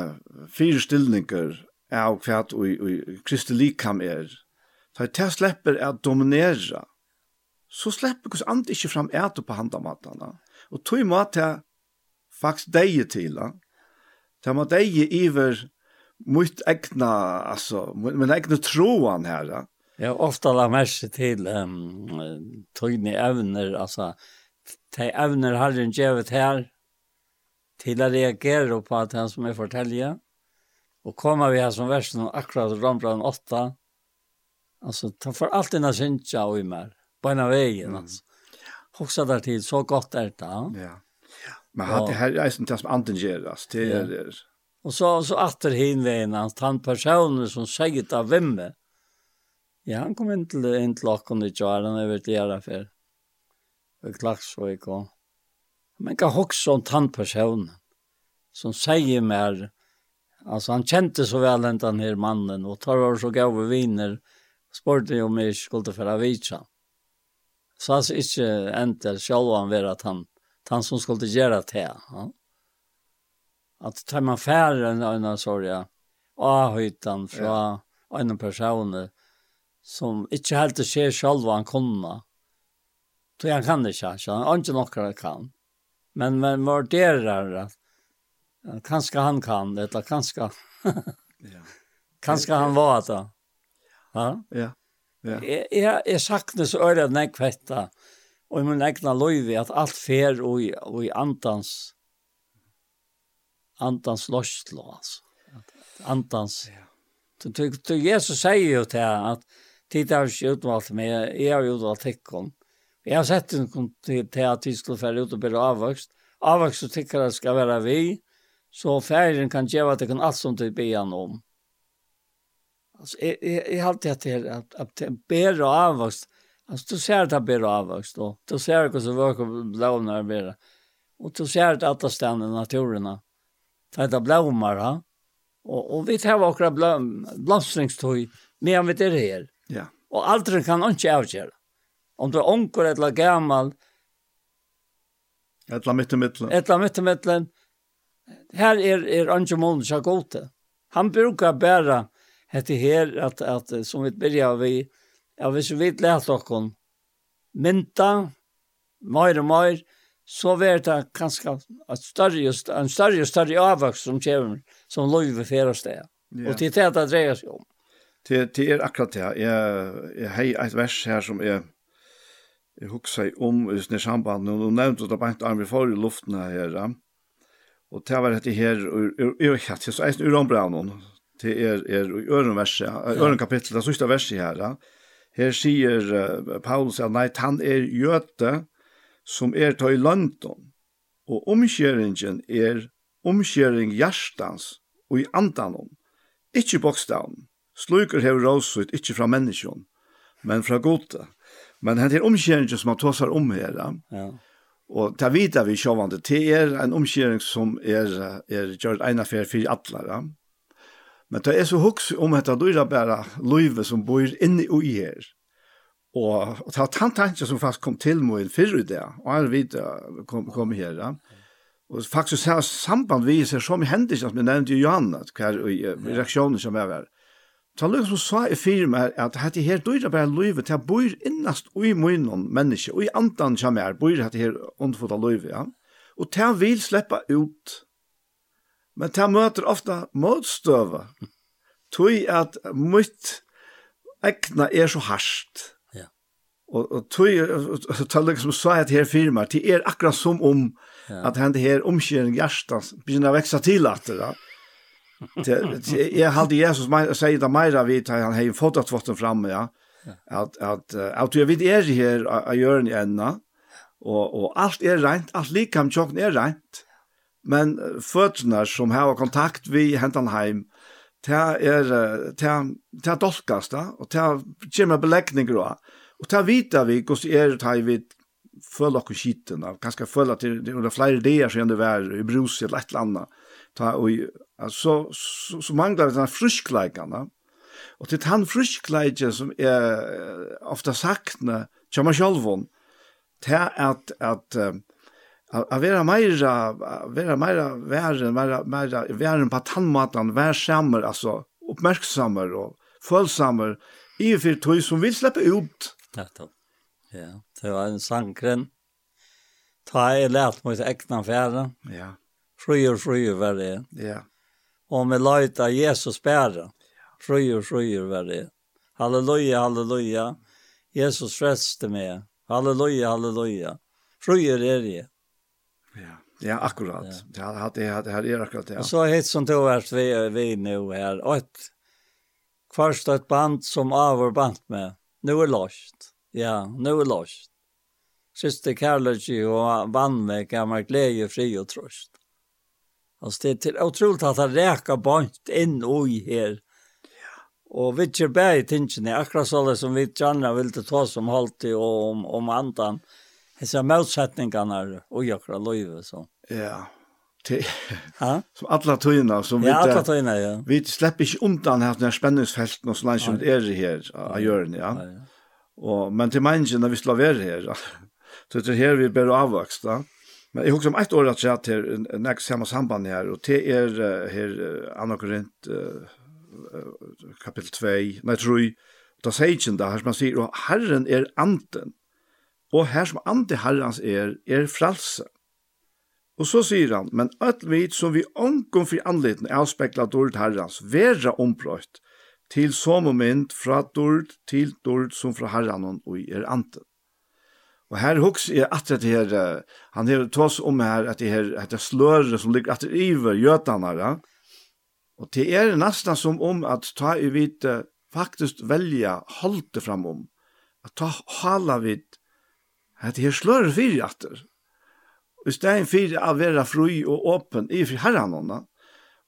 fire stillinger av hva og Kristi likam er, ta i til slipper å dominere, så slipper hos andre ikke fram etter på handamattene. Og tog mat til faktisk deg til, Så man deg iver mot egna, altså, min egna troan her. Ja. Jag ofta la märke till um, togni evner, alltså, de evner har den givet här till att reagera på att han som är fortälja. Och kommer vi här som versen akkurat Rambran 8, alltså, ta för allt dina synsja och i mer, på ena vägen, mm. alltså. Hoxa där till, så gott är det. Ja. Men han det här är inte som anden geras det är det. Och så så åter hinvägen att han personer som säger av vem. Ja, han kom in till en klock och det gör han över till era för. Det klax så gick kom. Men kan också en tantperson som säger mer alltså han kände så väl den den här mannen och tar var så gåva vinner sporten ju mig skulle för avitsa. Så alltså inte ändå själva han var att han han som skulle göra det. Ja. Att ta man färre en sorg av höjtan fra ja. en person som inte helt ser selv hva han kunne, Så han kan inte, så han har ikke noe han kan. Men man värderar att kanske han kan det, eller kanske... ja. Kanske han var det. Ja. Ja. Ja. Jeg, jeg, jeg sakner så øyne at jeg jag og i min egna løyvi at alt fer og i, og i andans andans løslo, altså. Andans. Så Jesus sier jo til at tid er ikke utvalgt meg, jeg har utvalgt tikkum. Jeg har sett en til, til at vi skulle fære ut og bli avvokst. Avvokst og tikkere skal være vi, så færen kan gjøre til kan alt som de ber om. Altså, jeg, jeg, jeg har alltid at det er at, det er bedre avvokst, Alltså du ser att det blir avväxt då. Du ser hur så vöker blånar blir. Och du ser att alla stannar i naturen. Det heter blåmar. Ha? Och, och vi tar våra blom, blomstringstoj medan vi är här. Ja. Och aldrig kan inte avgöra. Om du är onkel eller gammal. Eller la mitt i mittlen. Ett mitt i mittlen. Här är, är Ange Månus. Han brukar bära det här att, att, som vi börjar vid Ja, hvis vi lærte dere mynta, mer og mer, så blir det kanskje et større, en større og større avvokst som kommer, som lov ved flere steder. Ja. Og til det det dreier seg om. Til, til er akkurat det. Jeg, jeg har et vers her som er jeg husker om i sin samband, og du nevnte det bare ikke armer for i luften her. ja. Og det var dette her, og jeg vet ikke så eisen uranbrannen, til er, er i øren verset, øren kapittel, det siste verset her, ja Her sier uh, Paulus at nei, han er jøte som er tøy London, og omkjøringen er omkjøring hjertans og i andanon, ikkje bokstavn. Sluker hever råsut, ikkje fra menneskjon, men fra gode. Men hent er omkjøringen som han tåsar om her, ja. og ta vidare vi sjåvande, det er en omkjøring som er, er gjørt ena fer fyrir atlara, ja Men det er så huks om at det er bare løyve som bor inne og i her. Og, og det var tantanken som faktisk kom til meg før i det, og jeg vet kom, kom her. Ja. Og faktisk så samband vi ser som hender som jeg nevnte Johanna, hver i reaksjonen som jeg var. Så han liksom sa i firma at dette her dyra bare løyve, til jeg bor innast og i munnen menneske, og i andan som jeg bor dette her ondfotta løyve, ja. Og til det vil slippe ut Men det møter ofta motstøve. Tøy at mitt egna er så harsht. Ja. Og, og tøy, tøy liksom sa jeg til her firma, det er akkurat som om ja. at henne her omkjøring hjertet begynner å vekse til at det da. Jeg hadde Jesus sier det mer av at han har fått at votten fremme, ja. At, at, at jeg vet er her av hjørnet enda, og, og alt er rent, alt likam tjokken er rent. Ja Men fötterna som har kontakt vi hentan heim, ta er ta ta dolkasta og ta kemur belegningur og og ta vita vi kos er ta vi føla okkur skiten av kanskje føla til det er flere dager siden det var i brus i et eller annet ta, og, altså, så, så mangler vi denne friskleikene og til den friskleikene som er ofta sakne kommer sjølven til at, at uh, Att vara mera vara mera värre mera mera värre på tandmatan vær skärmar alltså uppmärksammar och fullsammar i för tog som vill släppa ut. Ja, ja. Det var en sankren. Ta i lært mot ekna färden. Ja. Fröjer fröjer var det. Ja. Och med løyta Jesus bära. Fröjer fröjer var det. Halleluja, halleluja. Jesus frelste meg. Halleluja, halleluja. Fröjer er det. Ja, akkurat. Ja. Det har det har det har är akkurat det. Ja. Och så hit som då är vi vi nu här och ett kvarst ett band som avor band med. Nu är lost. Ja, nu är lost. Syster Carlogy och vann med gammal glädje, fri och tröst. Alltså det är otroligt att det räkar bant in och i här. Och vi kjer bæg i tingene, akkurat så som vi gärna vil ta som og om, om andan. Hesa motsetningarna och jokra löve så. Ja. Te, ha? Som alla tøyna som ja, alla tøyna, ja. Vi släpper inte undan här när spänningsfälten och sånt som är det här av görn, ja. ja, ja. Och men till människan när vi slår ver här. Så det här vi ber avväxt. Men jag husker om ett år att jag till en nästa samma samband här och det är här Anna Korint kapitel 2, när tror jag. Det säger inte det her som man sier, og Herren är anten og her som ande herrens er, er frelse. Og så sier han, men alt vit som vi omkom fri er avspekla dårlig herrens, vera ombrøyt, til som og mynd fra dårlig til dårlig som fra herren og i er anten. Og her huks er at det her, han har tås om her, at det her, at det sløret som ligger at det iver gjøtene her, og det er nesten som om at ta i vite faktisk velja holde fram om, at ta hala vidt at jeg slår fyrir atter. I stedet fyrir å være fri og åpen i fri herranånda,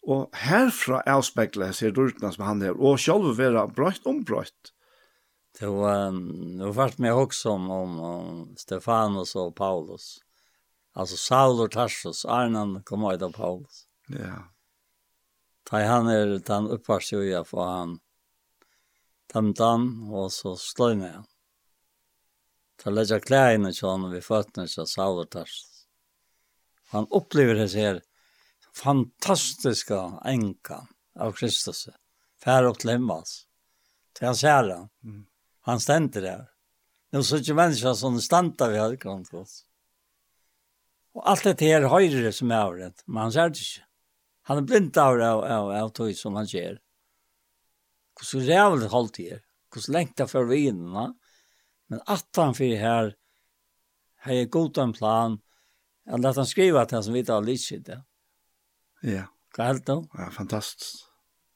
og herfra avspeklet jeg ser rurtna som han er, og selv være brøyt om. Det var, det var med også om, om, om Stefanus og Paulus. Altså Saul og Tarsus, Arnan kom ut av Paulus. Ja. Da han er den oppvarst jo i for han tømte han, og så sløyne han. Så lägger kläderna till honom vid fötterna så Sauertars. Han upplever det här fantastiska änkan av Kristus. Fär och lämmas. Till han ser han. Han ständer där. Nu så inte människa som ständer vid höggrund hos. Och allt det här höjre som är av det. Men han ser det inte. Han är blind av det av av, tog som han ser. Hvordan rævlig holdt hållt det är. Hur så längt det för vinna. Men attan för här har jag god en plan att låta han skriva att han som vet av shit där. Ja. Vad det då? Ja, fantastiskt.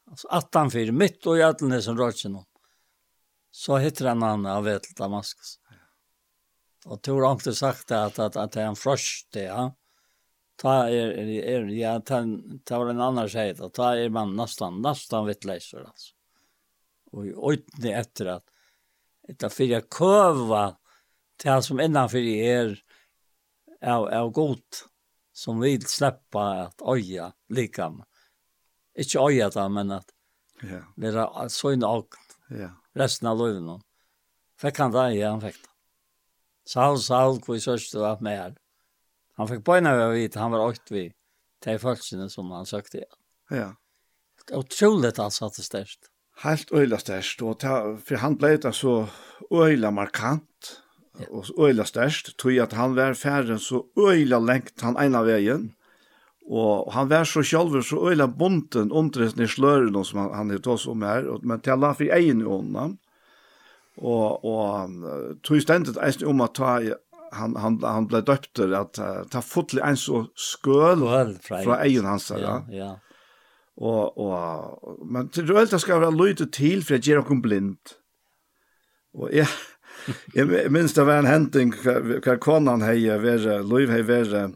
Alltså attan för mitt och jätten som rör sig nu. Så heter han han av vet Damaskus. Ja. Och tror han inte sagt att att att det är en frosch det, ja. Ta er, er, ja, ta, ta var en annan tjej då. Ta er man nästan, nästan vittläsare alltså. Och i öjtning efter att Etter for jeg køver til han som innanfor er av, av godt, som vil slippe at øye likam. Ikke øye da, men at ja. det er sånn og Ja. Resten av løven. Fikk han det, ja, han fikk det. Saul, Saul, hvor jeg søster var med her. Han fikk bøyne ved å vite, han var åkt vi til folkene som han søkte igjen. Ja. Utrolig at han satte størst helt øyla størst, og ta, for han ble det så øyla markant, og øyla størst, tog at han var færre så øyla lengt han ena veien, og han var så sjálfur så øyla bonden omtrent i sløren som han, han hitt oss om her, og, men til han la for egen i ånda, og, og tog stendet eisen om at ta han han han blev döpt att uh, ta fotlig en så skøl fra egen hans ja. ja. Og, og, men til røylt det skal være løyte til, for jeg gjør noen blind. Og jeg, jeg minns det var en henting, hva konan hei være, løyv hei være,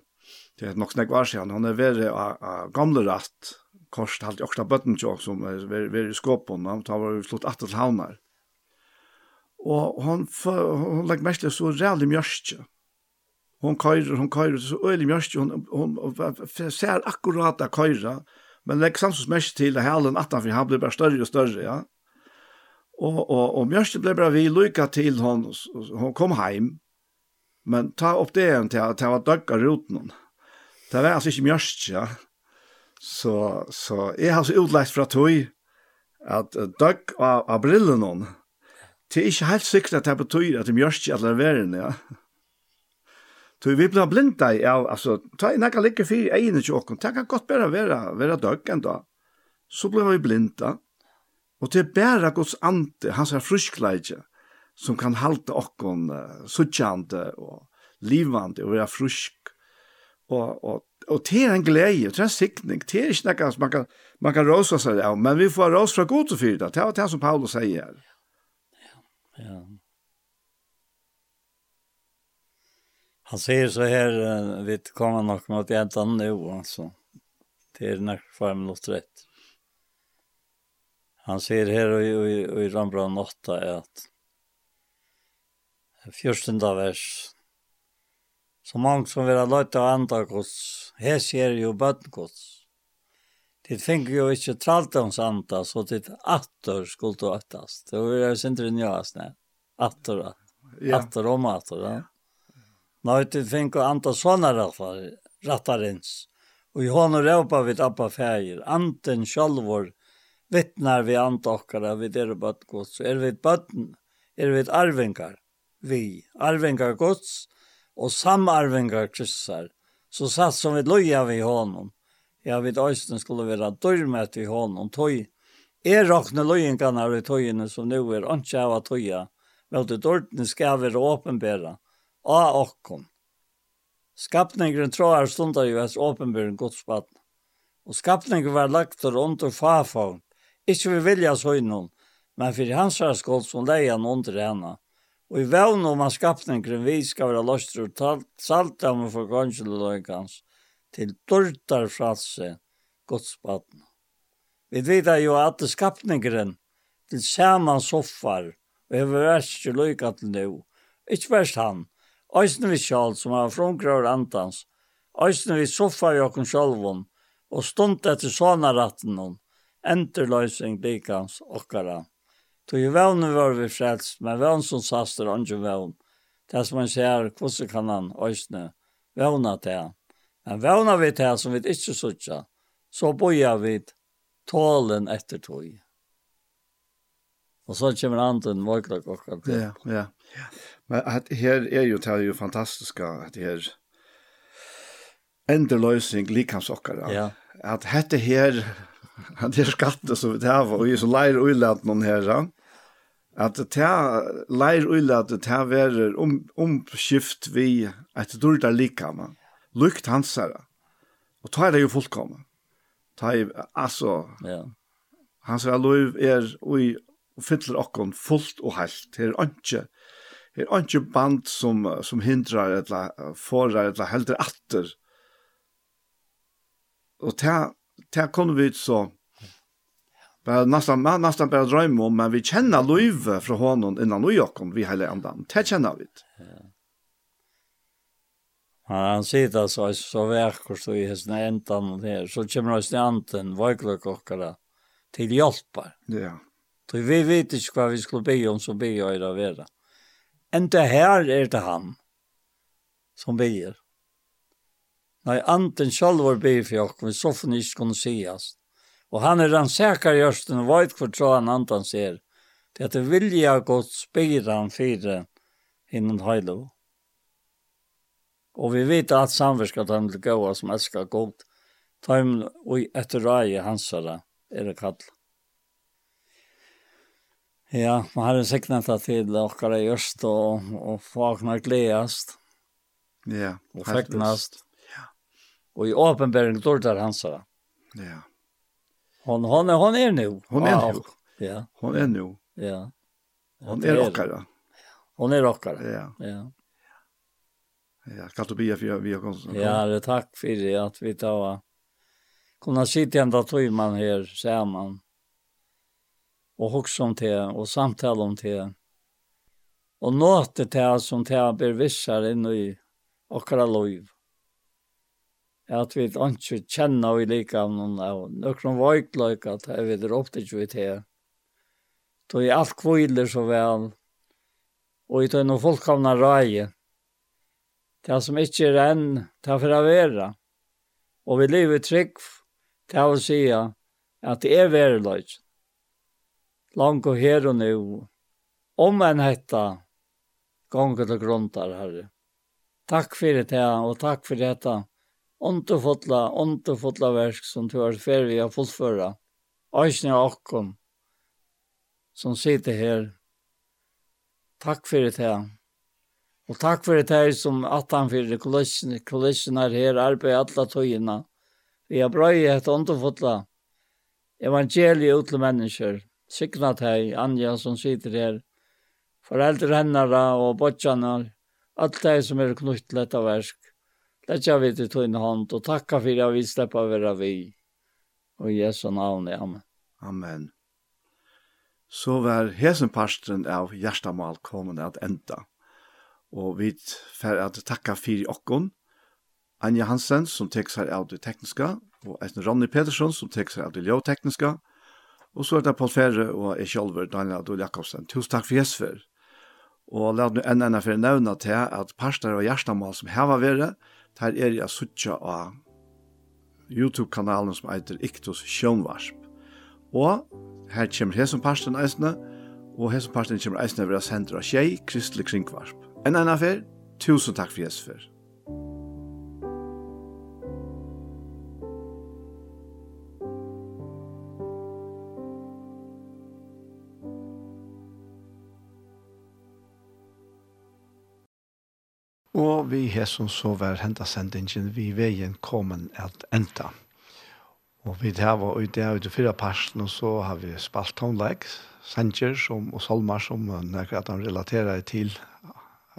det er nok snakk var siden, han er være av av gamle ratt, korset halt i okta bøtten tjokk som er være i skåpen, han tar var slått atter til havnar. Og han, han legger mest til så rævlig mjørstje. Hon køyrer, hon køyrer, så øylig mjørstje, hon, hon, hon ser akkurat av køyrer, Men legg samtidig mest til at helen atanfyr, han ble bare større og større, ja. Og, og, og Mjørste ble bare vi lykka til hon, hon kom heim, men ta opp det igjen til at jeg var døgg roten. Det var altså ikke Mjørste, ja. Så, så jeg har så utlægt fra tog at døgg av, av brillen hon. Det er ikke helt sikkert at det betyr at Mjørste er verden, ja. Så vi blir blinda i, ja, altså, ta en nekka ligger fyr egin til tjokken, det kan godt bare være, være døgg en. Så blir vi blinda, og det er bare Guds ante, hans er fruskleidje, som kan halte okkon uh, suttjande og livande og være frusk. Og, og, og det er en glede, det er en sikning, det er ikke nekka som man kan, man kan råsa seg av, men vi får rås fra god til fyrt, det er det som Paulus sier. Ja, ja. Han säger så här, vi kommer nog mot ändan nu alltså. Det är när fem minuter rätt. Han säger här i, i, i Rambran 8 är att fjörstunda vers Så många som vill ha löjt av andra gods, här ser ju bötngods. Det finner ju inte traltans anta, så det attor skulle du attast. Det var ju inte det njöast, nej. Attor, attor om attor, ja. Nei, det fikk anta sånne rattarins. Og i hånden råpa vi appa fægir. Anten sjálfur vittnar vi anta okkara vi er bøtt gods. Er vi bøtten, er vi arvingar. Vi, arvingar gods og samarvingar kryssar. Så satt som vi loja vi hånden. Ja, vi øysten skulle være dørmet i hånden. Tøy, er råkne lojengarna i tøyene som nu er ønske av tøya. Vel, det dørtene skal være åpenbæra av okkon. Skapningren tråar stundar jo hans åpenbøren godsbatten. Og skapningen var lagt under fafavn, ikkje vi vilja søgnon, men fyrir hans var skål som leian under henne. Og i vevn om at skapningen vi skal være løst og salt av for gansjeløykans til dørtar fralse godsbatten. Vi vidar jo at skapningen til saman soffar og hever verst løyka til nu, Ikke verst han, Øysene vi sjálf som har fromgrøver antans, øysene vi soffar i okkur sjálfum, og stund etter sånne ratten hon, enterløysing likans okkara. Tog i vevne var vi frelst, men vevn som saster andre vevn, det som man ser, hvordan kan han øysene vevna til han? Men vevna vi til som vi ikke sutja, så boja vi tålen etter tog. Og så kommer anden vågla kokka til. Ja, ja, ja. Men at her er jo det er jo fantastiska at her endeløsning likamsokkara. Ja. At hette her at det er skattet så vi tar og så leir uilat noen her. At det leir uilat det her verer om omskift vi at dulta likama. Lukt hansara. Og ta er det jo fullkomna. Ta er, altså, ja. hans er lov er og fyller okkon fullt og helt. Det er ikke er ikke band som, som hindrar eller forar eller helder atter. Og til, til kunne vi så bara nästan man nästan bara drömma om men vi känner Löve från honom innan och jag kom vi hela andan. Det känner vi. Ja, han sitter så så verkar så i hästen ändan och där så kommer oss anten våglock och kalla till hjälpar. Ja. Så vi vet inte vad vi skulle be om så be jag det vara. Enda her er det han som ber. Nei, anten sjálfur ber for okkur, så får ni ikke kunne sies. Og han er den säkra gjørsten og veit hvor tro han antan ser. Det er vilja godt spira han fire innen heilo. Og vi vet at samverska dem til gåa som elskar godt, taim og etter rai hansara er det kallet. Ja, man har segnat det til till åkare just og, og fagnar gledast. Ja. Och fäcknast. Ja. Og i åpenbäring dårdar där han. Ja. Hon, hon, er, hon er nu. Hon är nu. Ja. Hon er nu. Ja. Hon er är åkare. Hon er åkare. Ja. Ja. Ja, skal du bia för vi har konstant. Ja, det er takk det at vi tar kunna sitta ända tog man här samman og också om det og samtale om det. Og nåte det som det här blir vissare än i åkra liv. At vi ikke kjenner vi like av noen av noen vøykløk at jeg att vi opp til vi til. Da är alt kvillar så väl. Och i det är nog fullkomna røye. Det som ikke er enn, det er for å være. Og vi lever trygg, til å si at att det är värdelöjt langt og her og nu. Om en hetta, gonger til gruntar, Herre. Takk for det, og takk for detta. Underfotla, underfotla versk som du har ferdig å fullføre. Øysene og okkom som sitter her. Takk for det. Og takk for det som at han fyrir kulissen er her, arbeid alla tøyina. Vi har brøy et underfotla evangeliet ut til mennesker sikna teg, Anja som sitter her, foreldre hennara og botjanar, alt det som er knutt til dette versk. Letja vi til tøyne hånd, og takka for at vi slipper være vi. Og i Jesu navn, amen. Amen. Så var hesenparsten av hjertamal kommet at enda. Og vi får at takka for okkon, Anja Hansen som tek seg av det tekniska, og Esne Ronny Petersson som tek seg av det ljøtekniska, Og så er det Paul Ferre og jeg selv, Daniel Adol Jakobsen. Tusen takk for Jesper. Og la nu enda enn for nevna til at parster og hjertemål som her var der er jeg suttje av YouTube-kanalen som heter Iktus Sjønvarsp. Og her kommer hesen parsten eisene, og hesen parsten kommer eisene ved å sende av tjei, Kristelig Kringvarsp. Enda enn for, tusen takk for Jesper. Og vi hesson så var henta sendingen vi veien kommen at enda. Og vi det var ute av de fyra parten, og så har vi spalt tonleik, sanger som, og salmer som nekker at han relaterer til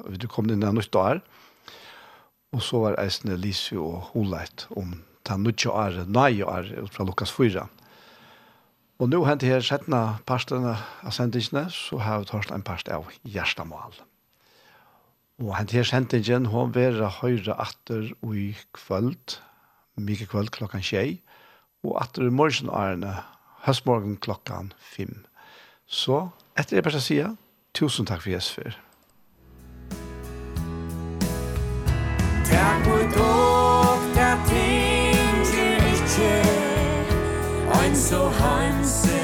du kom inn i nytt år. Og så var eisene Lise og Holeit om den nytt år, nøy år, ut fra Lukas 4. Og nå hentet her settene partene av sendingene, så har vi tørst en part av Gjerstamål. Og han til sendingen, hun vil høyre atter i kvöld, mye kvöld klokkan tjei, og atter i morgen ærene, høstmorgen klokkan fem. Så, etter det bare sier, tusen takk for Jesper. Takk for dog, der tinger ikke, ein så hansen,